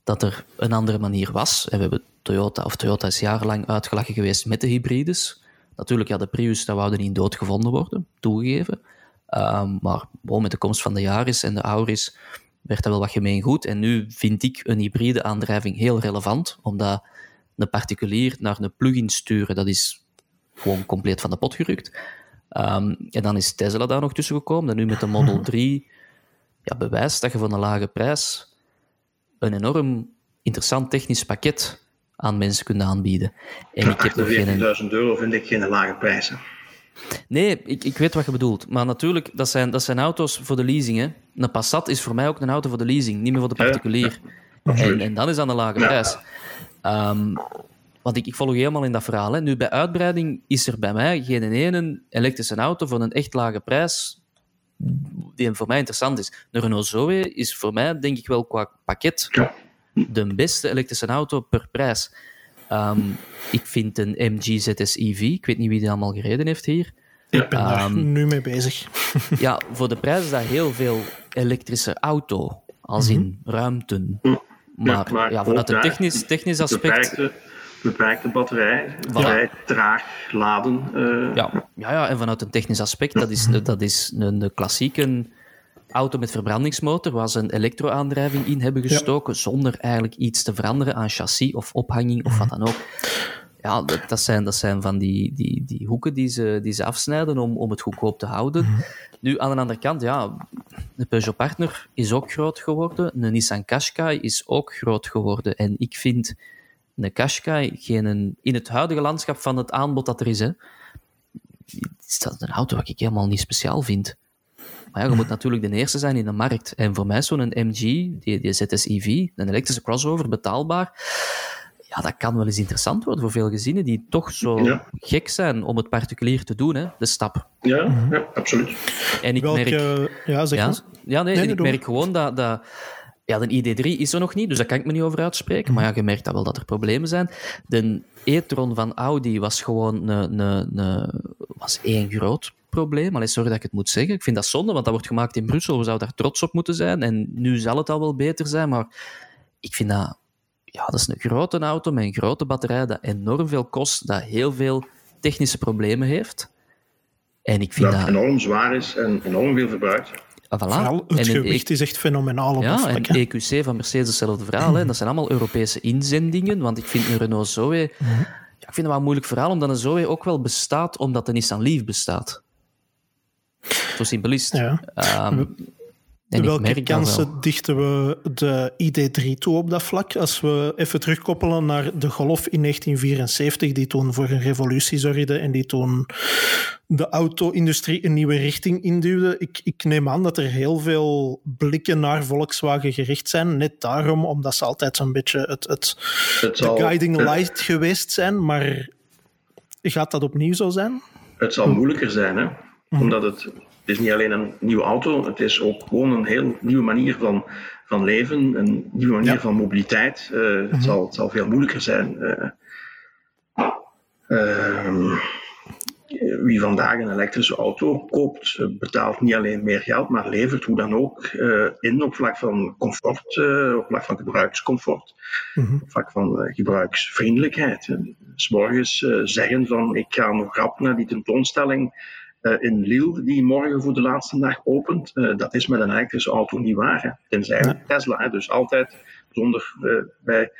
dat er een andere manier was. En we hebben Toyota, of Toyota is jarenlang uitgelachen geweest met de hybrides. Natuurlijk, ja, de Prius, dat wou er niet doodgevonden worden, toegegeven. Ehm, maar met de komst van de Yaris en de Auris werd dat wel wat gemeen goed. En nu vind ik een hybride aandrijving heel relevant, omdat een particulier naar een plug-in sturen, dat is gewoon compleet van de pot gerukt. Ehm, en dan is Tesla daar nog tussen gekomen, en nu met de Model 3 ja, bewijst dat je voor een lage prijs een enorm interessant technisch pakket aan mensen kunt aanbieden. En ik heb nog geen... 48.000 euro vind ik geen lage prijs. hè. Nee, ik, ik weet wat je bedoelt. Maar natuurlijk, dat zijn, dat zijn auto's voor de leasing. Hè. Een Passat is voor mij ook een auto voor de leasing, niet meer voor de Ja, particulier. en, en dan is dat een lage Ja. prijs. Ehm, want ik, ik volg je helemaal in dat verhaal. Hè. Nu, bij uitbreiding is er bij mij geen ene elektrische auto voor een echt lage prijs die voor mij interessant is. De Renault Zoe is voor mij, denk ik wel, qua pakket de beste elektrische auto per prijs. Ehm, ik vind een MG ZS EV, ik weet niet wie die allemaal gereden heeft hier. Ik ben daar Ehm, nu mee bezig. Ja, voor de prijs is dat heel veel elektrische auto, als in ruimten. Maar, maar ja, vanuit een technisch, technisch aspect... Beperkte, beperkte batterij, vrij traag laden. eh, Ja, ja, ja, en vanuit een technisch aspect, dat is, dat is een, een klassieke auto met verbrandingsmotor, waar ze een elektroaandrijving in hebben gestoken, zonder eigenlijk iets te veranderen aan chassis of ophanging of wat dan ook. Ja, dat, dat zijn, dat zijn van die, die, die hoeken die ze, die ze afsnijden om, om het goedkoop te houden. Nu, aan de andere kant, ja, de Peugeot Partner is ook groot geworden. De Nissan Qashqai is ook groot geworden. En ik vind de Qashqai geen, in het huidige landschap van het aanbod dat er is, hè, is dat een auto wat ik helemaal niet speciaal vind. Maar ja, je moet natuurlijk de eerste zijn in de markt. En voor mij is zo'n MG, die, die ZS-EV, een elektrische crossover, betaalbaar. Ja, dat kan wel eens interessant worden voor veel gezinnen die toch zo Ja. gek zijn om het particulier te doen, hè, de stap. Ja, ja absoluut. En ik merk... Welke... Ja, zeg Ja, ja nee, Nee, en ik merk gewoon dat, dat... Ja, de ID3 is er nog niet, dus daar kan ik me niet over uitspreken. Maar ja, je merkt dat wel dat er problemen zijn. De e-tron van Audi was gewoon een, een, een, was één groot probleem. Allee, sorry dat ik het moet zeggen. Ik vind dat zonde, want dat wordt gemaakt in Brussel. We zouden daar trots op moeten zijn. En nu zal het al wel beter zijn, maar ik vind dat... Ja, dat is een grote auto met een grote batterij dat enorm veel kost, dat heel veel technische problemen heeft. En ik vind Dat dat... enorm zwaar is en enorm veel verbruikt. Ah, voilà. Vooral het En gewicht is echt fenomenaal op ja, vlak. en hè. EQC van Mercedes hetzelfde verhaal. Hè. Dat zijn allemaal Europese inzendingen, want ik vind een Renault Zoe... Ja, ik vind het wel een moeilijk verhaal, omdat een Zoe ook wel bestaat, omdat de Nissan Leaf bestaat. Zo simpel is het. Ja. Ehm, en ik Welke kansen wel. dichten we de ID3 toe op dat vlak? Als we even terugkoppelen naar de Golf in 1974, die toen voor een revolutie zorgde en die toen de auto-industrie een nieuwe richting induwde. Ik, ik neem aan dat er heel veel blikken naar Volkswagen gericht zijn. Net daarom, omdat ze altijd zo'n beetje het, het, Het de guiding light geweest zijn. Maar gaat dat opnieuw zo zijn? Het zal moeilijker zijn, hè? omdat het, het is niet alleen een nieuwe auto, het is ook gewoon een heel nieuwe manier van, van leven, een nieuwe manier Ja. van mobiliteit. Eh, het, zal, het zal veel moeilijker zijn. Eh, ehm, wie vandaag een elektrische auto koopt, eh, betaalt niet alleen meer geld, maar levert hoe dan ook in op vlak van comfort, op vlak van gebruikscomfort, op vlak van gebruiksvriendelijkheid. 's morgens zeggen van ik ga nog rap naar die tentoonstelling in Lille, die morgen voor de laatste dag opent. Eh, dat is met een elektrische auto niet waar. Hè. Tenzij Tesla. Hè. Dus altijd zonder eh, bij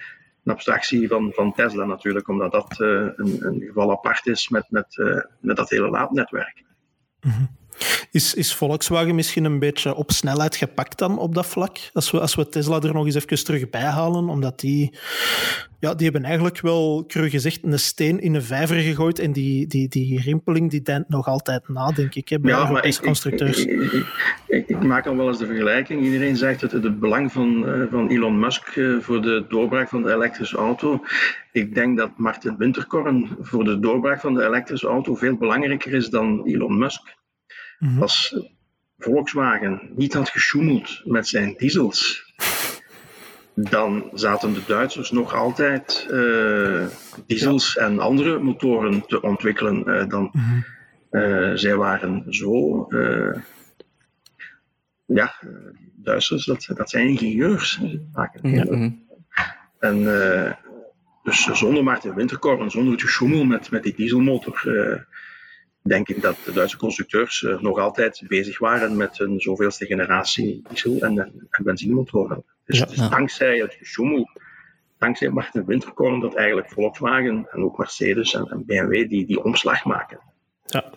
een abstractie van, van Tesla natuurlijk, omdat dat eh, een, een geval apart is met, met, eh, met dat hele laadnetwerk. Is, is Volkswagen misschien een beetje op snelheid gepakt dan op dat vlak? Als we, als we Tesla er nog eens even terug bij halen, omdat die, ja, die hebben eigenlijk wel, cru gezegd, een steen in een vijver gegooid en die, die, die rimpeling die deint nog altijd na, denk ik, hè, bij Europese constructeurs. Ik, ik, ik, ik maak dan wel eens de vergelijking. Iedereen zegt dat het, het belang van, eh, van Elon Musk eh, voor de doorbraak van de elektrische auto. Ik denk dat Martin Winterkorn voor de doorbraak van de elektrische auto veel belangrijker is dan Elon Musk. Mhm. Als Volkswagen niet had gesjoemeld met zijn diesels, dan zaten de Duitsers nog altijd eh, diesels en andere motoren te ontwikkelen. eh, dan, Mhm. eh, zij waren zo. eh, ja, Duitsers, dat, dat zijn ingenieurs. Ja. En eh, dus zonder Maarten Winterkorn, zonder het gesjoemel met, met die dieselmotor, eh, denk ik dat de Duitse constructeurs eh, nog altijd bezig waren met een zoveelste generatie diesel- en, en benzinemotoren. Dus Ja. het is Ja. dankzij het gesjoemel, dankzij Maarten Winterkorn, dat eigenlijk Volkswagen en ook Mercedes en, en BMW die, die omslag maken. Ja.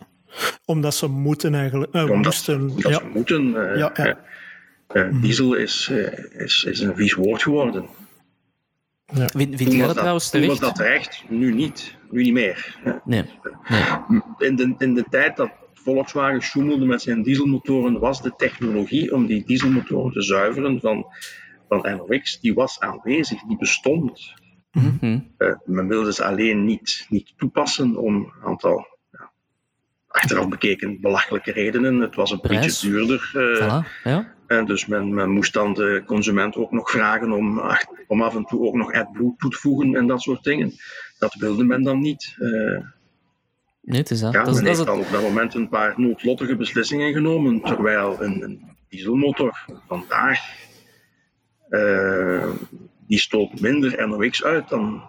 Omdat ze moeten eigenlijk. eh, Omdat, moesten, omdat ja. ze moeten. eh, Ja, ja. eh, eh, diesel is, eh, is, is een vies woord geworden. Vind, vind jij was dat trouwens toen was terecht? dat terecht, nu niet. Nu niet meer. Nee. nee. In de, in de tijd dat Volkswagen sjoemelde met zijn dieselmotoren, was de technologie om die dieselmotoren te zuiveren van, van NOx, die was aanwezig, die bestond. Eh, men wilde ze alleen niet, niet toepassen om een aantal, ja, achteraf bekeken, belachelijke redenen. Het was een Prijs. beetje duurder. eh, Voilà, ja. en dus men, men moest dan de consument ook nog vragen om, om af en toe ook nog AdBlue toe te voegen en dat soort dingen. Dat wilde men dan niet. Eh, Nee, het is dat. ja, dat, is, men dat is heeft het. dan op dat moment een paar noodlottige beslissingen genomen, terwijl een, een dieselmotor vandaag eh, die stoot minder NOx uit dan,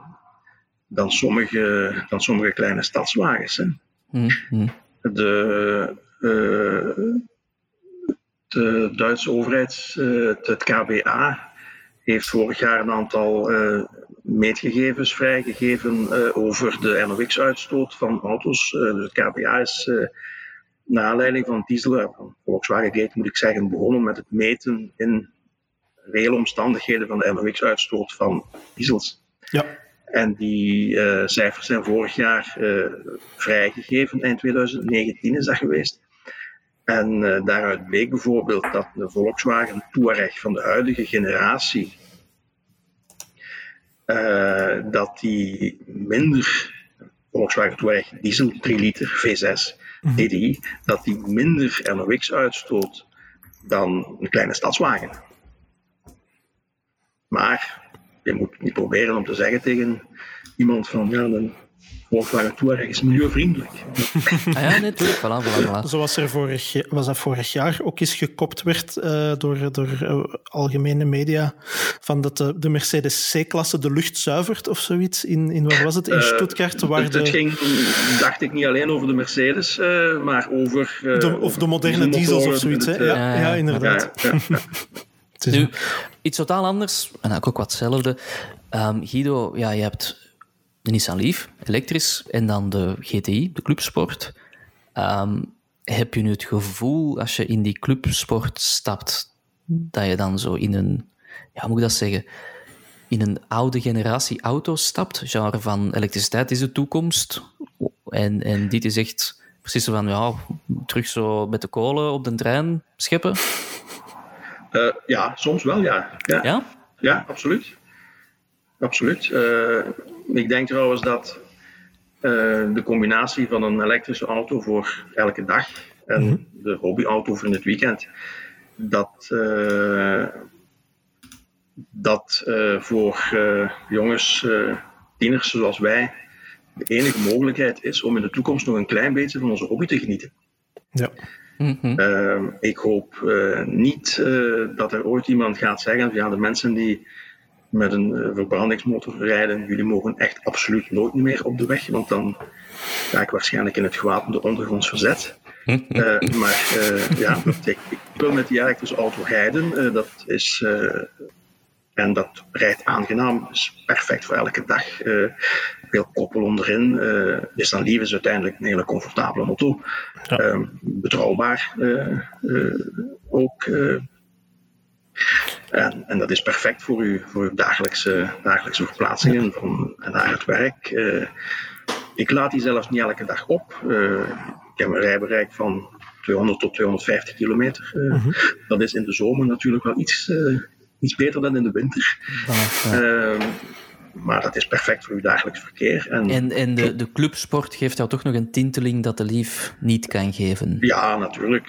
dan, sommige, dan sommige kleine stadswagens. Hè. Mhm. De, eh, de Duitse overheid, uh, het KBA, heeft vorig jaar een aantal uh, meetgegevens vrijgegeven uh, over de NOx-uitstoot van auto's. dus het KBA is naar aanleiding van diesel, van Volkswagen Gate moet ik zeggen, begonnen met het meten in reële omstandigheden van de NOx-uitstoot van diesels. Ja. En die uh, cijfers zijn vorig jaar uh, vrijgegeven, eind 2019 is dat geweest. En uh, daaruit bleek bijvoorbeeld dat de Volkswagen Touareg van de huidige generatie, dat die minder, Volkswagen Touareg diesel 3 liter V6 DDI, dat die minder NOx uitstoot dan een kleine stadswagen. Maar je moet niet proberen om te zeggen tegen iemand van ja, een Volkswagen Touareg is milieuvriendelijk. ah ja, natuurlijk. Voilà, voilà, voilà. Zoals er vorig, was dat vorig jaar ook eens gekopt werd uh, door, door uh, algemene media, van dat de, de Mercedes C-klasse de lucht zuivert of zoiets. In, in waar was het? In uh, Stuttgart? Waar het, de... het ging, dacht ik, niet alleen over de Mercedes, maar over... De, of de moderne diesels of zoiets. Het, ja, ja, ja, inderdaad. Nu, iets totaal anders, en ook wat hetzelfde. Um, Guido, ja, je hebt de Nissan Leaf, elektrisch, en dan de GTI, de clubsport. Um, heb je nu het gevoel, als je in die clubsport stapt, dat je dan zo in een, ja, hoe moet ik dat zeggen, in een oude generatie auto's stapt, genre van elektriciteit is de toekomst, en, en dit is echt precies zo van, ja, terug zo met de kolen op de trein scheppen? Uh, ja, soms wel, ja. Ja, ja? ja absoluut. Absoluut. Uh, ik denk trouwens dat uh, de combinatie van een elektrische auto voor elke dag en mm -hmm. de hobbyauto voor in het weekend, dat, dat voor jongens, tieners zoals wij, de enige mogelijkheid is om in de toekomst nog een klein beetje van onze hobby te genieten. Ja. Mm -hmm. uh, ik hoop uh, niet uh, dat er ooit iemand gaat zeggen: ja, de mensen die met een verbrandingsmotor rijden, jullie mogen echt absoluut nooit meer op de weg, want dan ga ik waarschijnlijk in het gewapende ondergronds verzet. maar ja, dat, ik, ik, wil met die elektrische auto rijden. dat is en dat rijdt aangenaam, is perfect voor elke dag. Veel koppel onderin. Is dan lief is uiteindelijk een hele comfortabele auto. Ja. Uh, betrouwbaar ook. En, en, dat is perfect voor, u, voor uw dagelijkse, dagelijkse verplaatsingen van, naar het werk. ik laat die zelfs niet elke dag op. ik heb een rijbereik van 200 tot 250 kilometer. Mhm. Dat is in de zomer natuurlijk wel iets iets beter dan in de winter. Uh, maar dat is perfect voor uw dagelijks verkeer. En, en, en de, de clubsport geeft jou toch nog een tinteling dat de lief niet kan geven? Ja, natuurlijk.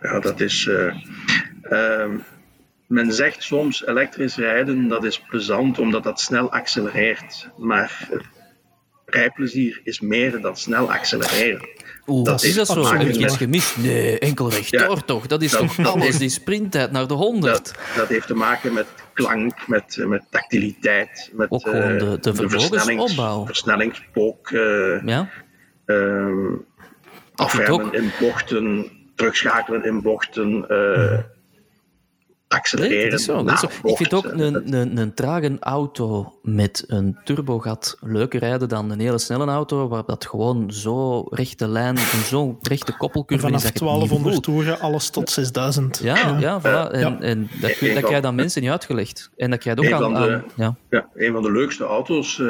Ja, dat is... Uh, men zegt soms elektrisch rijden, dat is plezant omdat dat snel accelereert. Maar rijplezier is meer dan snel accelereren. Oeh, dat is dat zo? Heb ik iets gemist? Nee, enkel rechtdoor ja, toch? Dat is dat, toch dat alles, heeft, die sprinttijd naar de 100? Dat, dat, heeft te maken met klank, met, met tactiliteit, met Ook gewoon de, de, de versnellingspook, uh, ja? uh, afremmen in bochten, terugschakelen in bochten, uh, accelereren. Nee, dat is zo, dat is zo. Ik vind ook een, een, een trage auto met een turbogat leuker rijden dan een hele snelle auto, waar dat gewoon zo rechte lijn en zo'n rechte koppelcurve Vanaf is. dat 1200 toeren, alles tot 6000. Ja, ja, ja, voilà. En, ja. en dat, dat krijg je dan mensen niet uitgelegd. En dat krijg je ook een aan... Van de, aan ja. ja. een van de leukste auto's... Uh,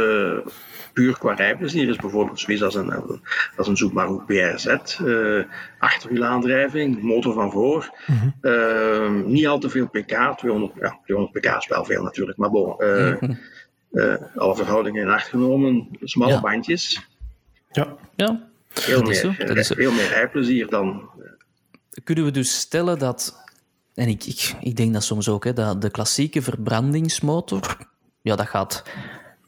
puur qua rijplezier is bijvoorbeeld zoiets als een, als een Subaru BRZ, uh, achterwielaandrijving, motor van voor, mm -hmm. uh, niet al te veel pk, 200, ja, 200 pk is wel veel natuurlijk, maar bon, uh, Mhm. alle verhoudingen in acht genomen, smalle Ja. bandjes, Ja. ja, dat is meer, zo. Dat is zo. veel meer rijplezier dan... Kunnen we dus stellen dat, en ik, ik, ik denk dat soms ook, hè, dat de klassieke verbrandingsmotor, ja, dat gaat.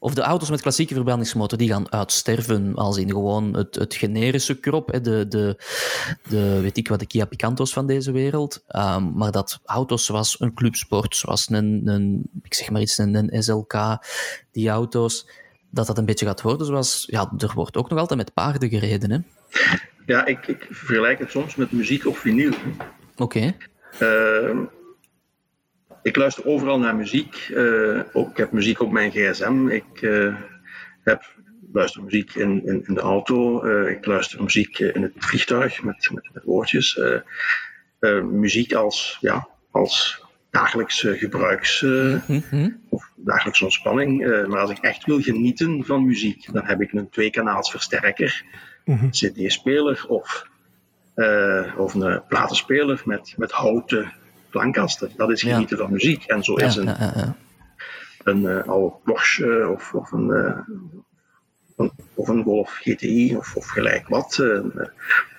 Of de auto's met klassieke verbrandingsmotor, die gaan uitsterven, als in gewoon het, het generische krop, hè, de, de, de, weet ik wat, de Kia Picanto's van deze wereld. Um, maar dat auto's zoals een clubsport, zoals een, een ik zeg maar iets, een, een SLK, die auto's, dat dat een beetje gaat worden zoals, ja, er wordt ook nog altijd met paarden gereden, hè. Ja, ik, ik vergelijk het soms met muziek op vinyl. Oké. Ehm, ik luister overal naar muziek. Uh, ook, ik heb muziek op mijn gsm. Ik uh, heb, luister muziek in, in, in de auto. Uh, ik luister muziek in het vliegtuig met, met, met woordjes. muziek als, ja, als dagelijks gebruiks mm-hmm. of dagelijkse ontspanning. maar als ik echt wil genieten van muziek, dan heb ik een tweekanaals versterker, mm-hmm. CD-speler of, of een platenspeler met, met houten klankkasten. Dat is genieten van muziek. En zo is een, een uh, oude Porsche of, of een, uh, een, of een Golf GTI of, of gelijk wat. Uh,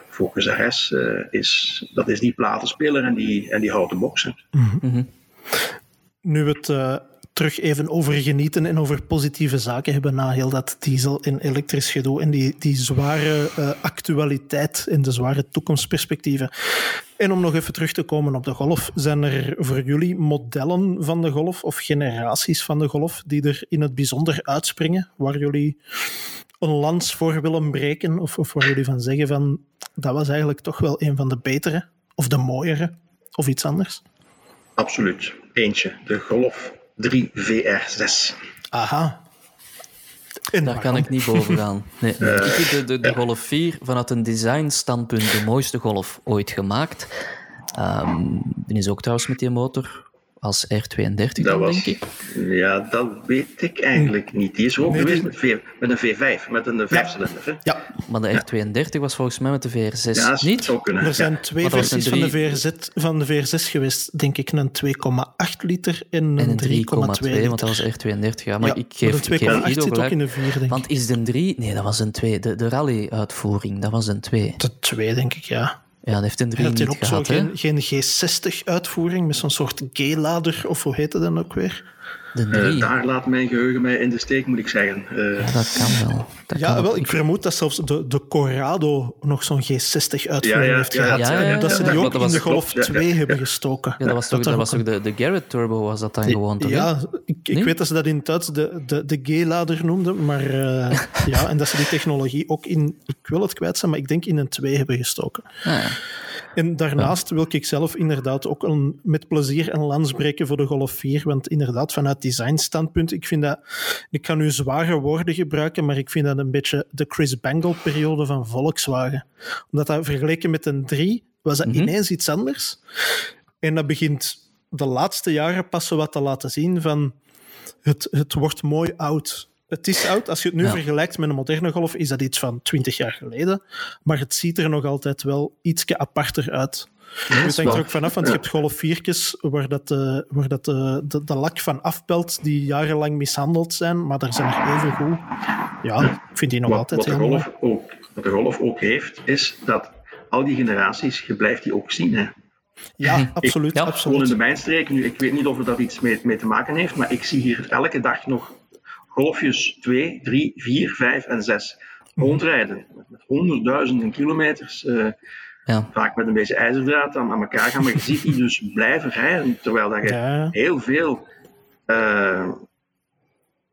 Focus RS is, dat is die platenspeler en die, en die houten boxen. Mm -hmm. Nu het terug even over genieten en over positieve zaken hebben na heel dat diesel- en elektrisch gedoe en die, die zware uh, actualiteit en de zware toekomstperspectieven. En om nog even terug te komen op de golf, zijn er voor jullie modellen van de golf of generaties van de golf die er in het bijzonder uitspringen, waar jullie een lans voor willen breken of, of waar jullie van zeggen van dat was eigenlijk toch wel een van de betere of de mooiere of iets anders? Absoluut. Eentje, de Golf 3 VR6. Aha. Daar kan ik niet boven gaan. Nee. Uh, ik vind de, de, de Golf 4 vanuit een design standpunt de mooiste golf ooit gemaakt. Um, die is ook trouwens met die motor als R32 dan, was, denk ik. Ja, dat weet ik eigenlijk niet. Die is ook geweest met, v, met, een V5, met een vijfcilinder. Ja. ja. Maar de R32 was volgens mij met de VR6 ja, niet? Kunnen, er zijn twee versies van, de VRZ, van de VR6 geweest, denk ik. Een 2,8 liter en een, 3,2 liter. want dat was R32. Ja, maar ik geef, de 2,8 zit ook in de 4, denk ik. Want is de 3... Nee, dat was een 2. De, de rally-uitvoering, dat was een 2. De 2, denk ik, ja. Ja, dat heeft een 3 niet ook gehad, zo geen, geen G60-uitvoering met zo'n soort G-lader, of hoe heet dat dan ook weer? Uh, daar laat mijn geheugen mij in de steek, moet ik zeggen. Uh, ja, dat kan wel. Dat ja, wel, ik vermoed dat zelfs de, de Corrado nog zo'n G60-uitvoering ja, ja, heeft gehad. Ja, dat ze die ook in de Golf 2 hebben gestoken. Ja, dat was toch, dat was ook de, de Garrett Turbo, was dat dan gewoon? Toch, ja, ik, ik weet dat ze dat in het Duits de, de, de G-lader noemden, maar uh, ja, en dat ze die technologie ook in, ik wil het kwijt zijn, maar ik denk in een 2 hebben gestoken. Ah, en daarnaast wil ik zelf inderdaad ook een, met plezier een lans breken voor de Golf 4. Want inderdaad, vanuit designstandpunt, ik vind dat... Ik kan nu zware woorden gebruiken, maar ik vind dat een beetje de Chris Bangle-periode van Volkswagen. Omdat dat vergeleken met een 3 was dat ineens iets anders. En dat begint de laatste jaren pas wat te laten zien van... Het, het wordt mooi oud het is oud. Als je het nu vergelijkt met een moderne golf, is dat iets van 20 jaar geleden. Maar het ziet er nog altijd wel ietsje aparter uit. Ja, het hangt er ook vanaf, want je hebt golf 4's waar, dat, uh, waar dat, uh, de, de, lak van afpelt die jarenlang mishandeld zijn, maar daar zijn er even goed. Ja, ik vind die nog wat, altijd wat de heel golf mooi. Ook, wat de golf ook heeft, is dat al die generaties, je blijft die ook zien. Hè. Ja, absoluut. Ik, ja, absoluut. Gewoon in de mijnstreken nu, ik weet niet of er dat iets mee, mee te maken heeft, maar ik zie hier elke dag nog golfjes 2, 3, 4, 5 en 6 rondrijden. Met honderdduizenden kilometers. Uh, ja. Vaak met een beetje ijzerdraad aan, aan elkaar gaan. Maar je ziet die dus blijven rijden. Terwijl dat je ja. heel veel uh,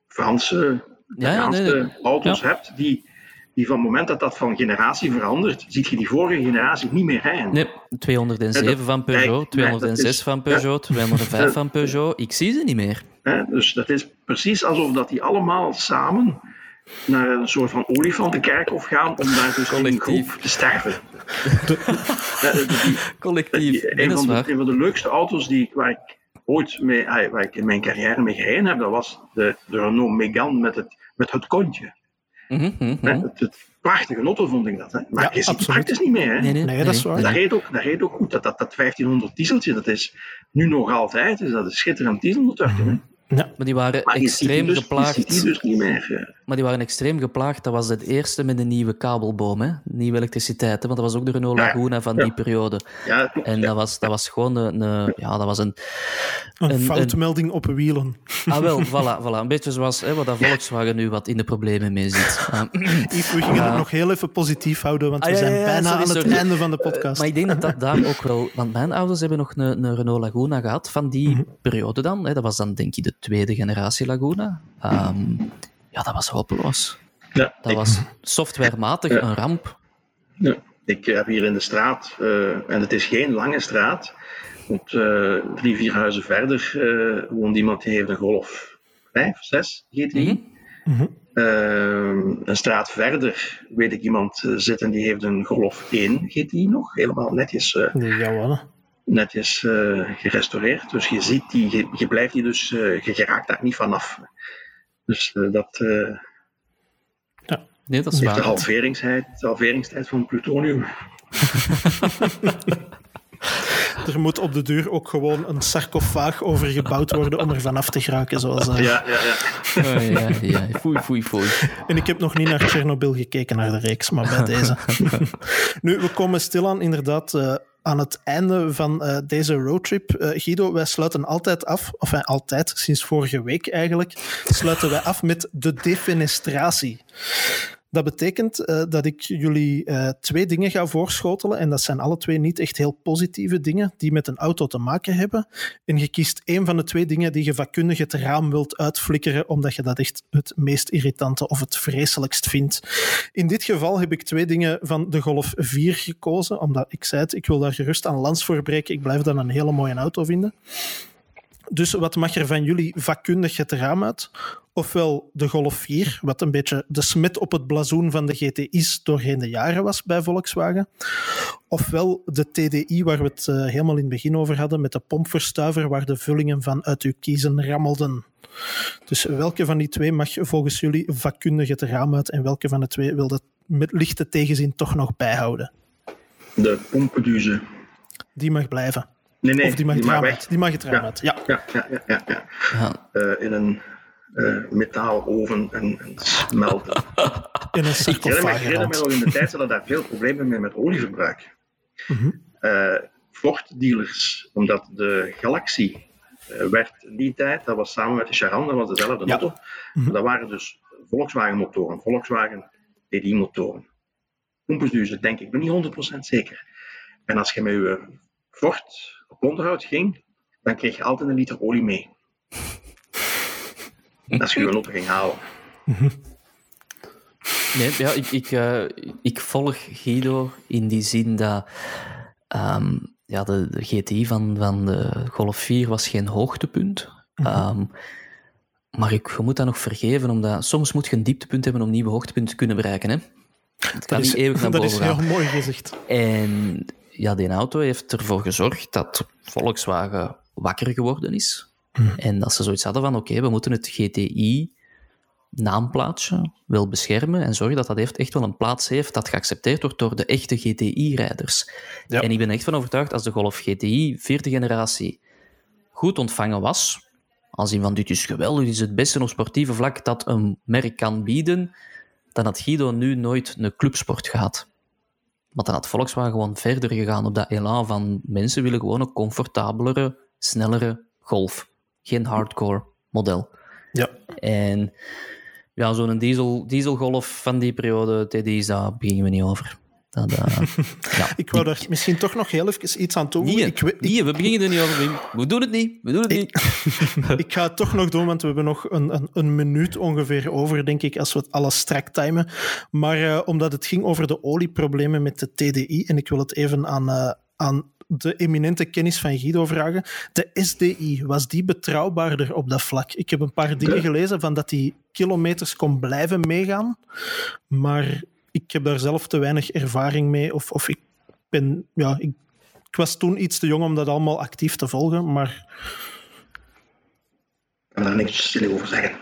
Franse, nee, nee. auto's hebt die, die van het moment dat dat van generatie verandert, zie je die vorige generatie niet meer rijden. Nee, 207 van Peugeot, 206 is, van Peugeot, 205 van Peugeot. Ik zie ze niet meer. Dus dat is precies alsof dat die allemaal samen naar een soort van olifantenkerkhof gaan om daar dus in een groep te sterven. Collectief. een, van de, een van de leukste auto's die, waar ik ooit mee, waar ik in mijn carrière mee gereden heb, dat was de, de Renault Megane met het, met het kontje. Mm -hmm. het, het, prachtige auto vond ik dat. Hè. Maar ja, ziet het praktisch niet meer. Hè. Nee, nee, nee, dat is waar. Dat reed ook, dat reed ook goed. Dat, dat, dat 1500 dieseltje, dat is nu nog altijd dus dat is schitterend dieselmotor. Mm -hmm. Ja. Maar die waren maar extreem dus, geplaagd. Die dus niet meer. Maar die waren extreem geplaagd. Dat was het eerste met de nieuwe kabelboom, hè? nieuwe elektriciteit. Hè? Want dat was ook de Renault Laguna van ja. die periode. Ja, klopt, en dat, was, dat was gewoon een, een, ja, dat was een, een, een foutmelding op wielen. Ah, wel, voilà, voilà. Een beetje zoals hè, wat dat Volkswagen nu wat in de problemen mee zit. Uh, Yves, we gingen het nog heel even positief houden, want we ah, zijn bijna sorry, aan sorry. het einde van de podcast. Uh, maar ik denk dat dat daar ook wel... Want mijn ouders hebben nog een, een Renault Laguna gehad van die mm -hmm. periode dan. Hè. Dat was dan denk ik de tweede generatie Laguna. Um, ja, dat was hopeloos. Ja, dat ik, was softwarematig ja. een ramp. Ja, ik heb hier in de straat, uh, en het is geen lange straat, Want uh, drie, vier huizen verder uh, woont iemand die heeft een Golf 5, 6 GTI. Mm -hmm. uh, een straat verder weet ik iemand zitten die heeft een Golf 1 GTI nog. Helemaal netjes, Jawel. Netjes gerestaureerd. Dus je ziet, die, je, je blijft die dus, je geraakt daar niet vanaf. Dus dat... ja. Nee, dat is waar. De halveringstijd, de halveringstijd van plutonium. er moet op de duur ook gewoon een sarcofaag over gebouwd worden om er vanaf te geraken. Zoals, uh... Ja, ja, ja. Oh, ja, ja. Foei, foei, foei. En ik heb nog niet naar Tsjernobyl gekeken, naar de reeks, maar bij deze. nu, we komen stilaan inderdaad uh, aan het einde van uh, deze roadtrip. Uh, Guido, wij sluiten altijd af, of altijd, sinds vorige week eigenlijk, sluiten wij af met de defenestratie. Dat betekent uh, dat ik jullie uh, twee dingen ga voorschotelen. En dat zijn alle twee niet echt heel positieve dingen die met een auto te maken hebben. En je kiest één van de twee dingen die je vakkundig het raam wilt uitflikkeren, omdat je dat echt het meest irritante of het vreselijkst vindt. In dit geval heb ik twee dingen van de Golf 4 gekozen, omdat ik zei het, ik wil daar gerust aan lans voor breken. Ik blijf dan een hele mooie auto vinden. Dus wat mag er van jullie vakkundig het raam uit? Ofwel de Golf 4, wat een beetje de smet op het blazoen van de GTI's doorheen de jaren was bij Volkswagen. Ofwel de TDI, waar we het uh, helemaal in het begin over hadden, met de pompverstuiver, waar de vullingen van uit uw kiezen rammelden. Dus welke van die twee mag volgens jullie vakkundig het raam uit en welke van de twee wil dat met lichte tegenzin toch nog bijhouden? De pompenduze. Die mag blijven. Nee, nee, of die mag, die het, mag raam weg. uit. Die mag het raam uit, ja. Ja, ja, ja. ja, ja. Ja. Uh, in een uh, metaaloven en, en smelten. In een Ik herinner me, sarcofaag. ik herinner me nog in de tijd dat daar veel problemen mee met olieverbruik. Mhm. Uh, Ford-dealers, omdat de Galaxy werd in die tijd, dat was samen met de Charan, dat was dezelfde Ja. auto. Mhm. Maar dat waren dus Volkswagen-motoren, Volkswagen TDI-motoren. Pompensduizen, denk ik, ik ben niet 100% zeker. En als je met je Ford op onderhoud ging, dan kreeg je altijd een liter olie mee. Als je je auto ging halen. Nee, ja, ik, ik, eh, ik volg Guido in die zin dat ehm, ja, de, de GTI van, van de Golf 4 was geen hoogtepunt. Ehm, maar ik, je moet dat nog vergeven, omdat soms moet je een dieptepunt hebben om nieuwe hoogtepunten te kunnen bereiken. Hè? Het kan Dat is, niet eeuwig naar dat boven is gaan. heel mooi gezegd. En ja, die auto heeft ervoor gezorgd dat Volkswagen wakker geworden is. En dat ze zoiets hadden van, oké, we moeten het GTI-naamplaatsje wel beschermen en zorgen dat dat heeft, echt wel een plaats heeft dat geaccepteerd wordt door de echte GTI-rijders. Ja. En ik ben echt van overtuigd, als de Golf GTI, vierde generatie, goed ontvangen was, als in van dit is geweldig, dit is het beste op sportieve vlak dat een merk kan bieden, dan had Guido nu nooit een clubsport gehad. Maar dan had Volkswagen gewoon verder gegaan op dat elan van mensen willen gewoon een comfortabelere, snellere Golf. Geen hardcore model. Ja. En ja, zo'n diesel, dieselgolf van die periode, TDI's, daar beginnen we niet over. Dat, eh, ja. Ik wou daar misschien toch nog heel even iets aan toevoegen. Ik, we- nee, we beginnen er niet over, Wim. We doen het niet. We doen het niet. ik ga het toch nog doen, want we hebben nog een, een, een minuut ongeveer over, denk ik, als we het alles strak timen. Maar eh, omdat het ging over de olieproblemen met de TDI, en ik wil het even aan, eh, aan de eminente kennis van Guido vragen. De SDI, was die betrouwbaarder op dat vlak? Ik heb een paar dingen gelezen van dat die kilometers kon blijven meegaan, maar ik heb daar zelf te weinig ervaring mee. Of, of ik ben, ja, ik, ik was toen iets te jong om dat allemaal actief te volgen, maar Ik kan daar niks stil over zeggen.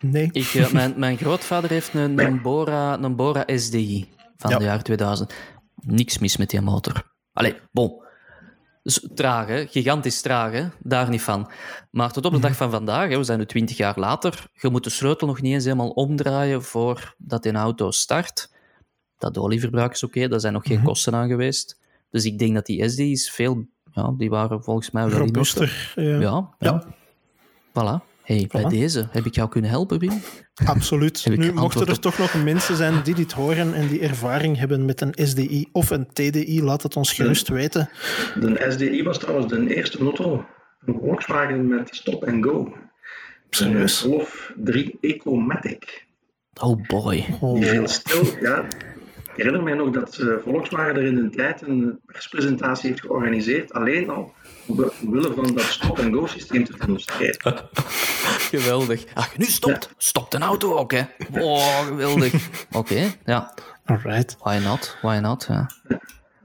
nee. Ik, eh, mijn, mijn grootvader heeft een, een, Bora, een Bora SDI van Ja. de jaar 2000. Niks mis met die motor. Allee, bon. Dus traag, hè? gigantisch traag, hè? daar niet van. Maar tot op de dag van vandaag, hè, we zijn nu twintig jaar later, je moet de sleutel nog niet eens helemaal omdraaien voordat een auto start. Dat olieverbruik is oké, daar zijn nog geen kosten aan geweest. Dus ik denk dat die SD's veel, ja, die waren volgens mij wel robuuster. Ja, Ja, ja. Voilà. Hey, bij deze heb ik jou kunnen helpen, Wim. absoluut. Nu, mochten er op- toch nog mensen zijn die dit horen en die ervaring hebben met een SDI of een TDI, laat het ons gerust weten. De SDI was trouwens de eerste auto van Volkswagen met stop and go. Een Serieus? Golf 3 Ecomatic. Oh boy. Oh. Die viel stil, ja. Ik herinner mij nog dat uh, Volkswagen er in de tijd een perspresentatie heeft georganiseerd, alleen al omwille van dat stop-and-go systeem te demonstreren. Geweldig. Ach, nu stopt. Ja. Stopt een auto ook, hè. Oh, geweldig. Oké, okay, ja. Alright. Why not? Why not, ja.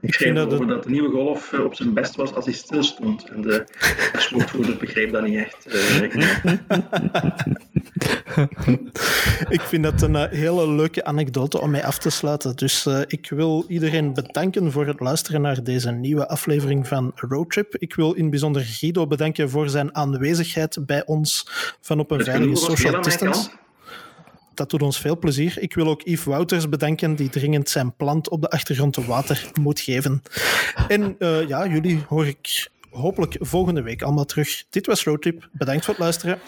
Ik schreef over dat, dat de nieuwe Golf op zijn best was als hij stilstond. En de sportvoerder begreep dat niet echt. Uh, ik vind dat een uh, hele leuke anekdote om mij af te sluiten. Dus uh, ik wil iedereen bedanken voor het luisteren naar deze nieuwe aflevering van Roadtrip. Ik wil in bijzonder Guido bedanken voor zijn aanwezigheid bij ons van op een veilige social distance dat doet ons veel plezier. Ik wil ook Yves Wouters bedanken, die dringend zijn plant op de achtergrond te water moet geven. En uh, ja, jullie hoor ik hopelijk volgende week allemaal terug. Dit was Roadtrip. Bedankt voor het luisteren.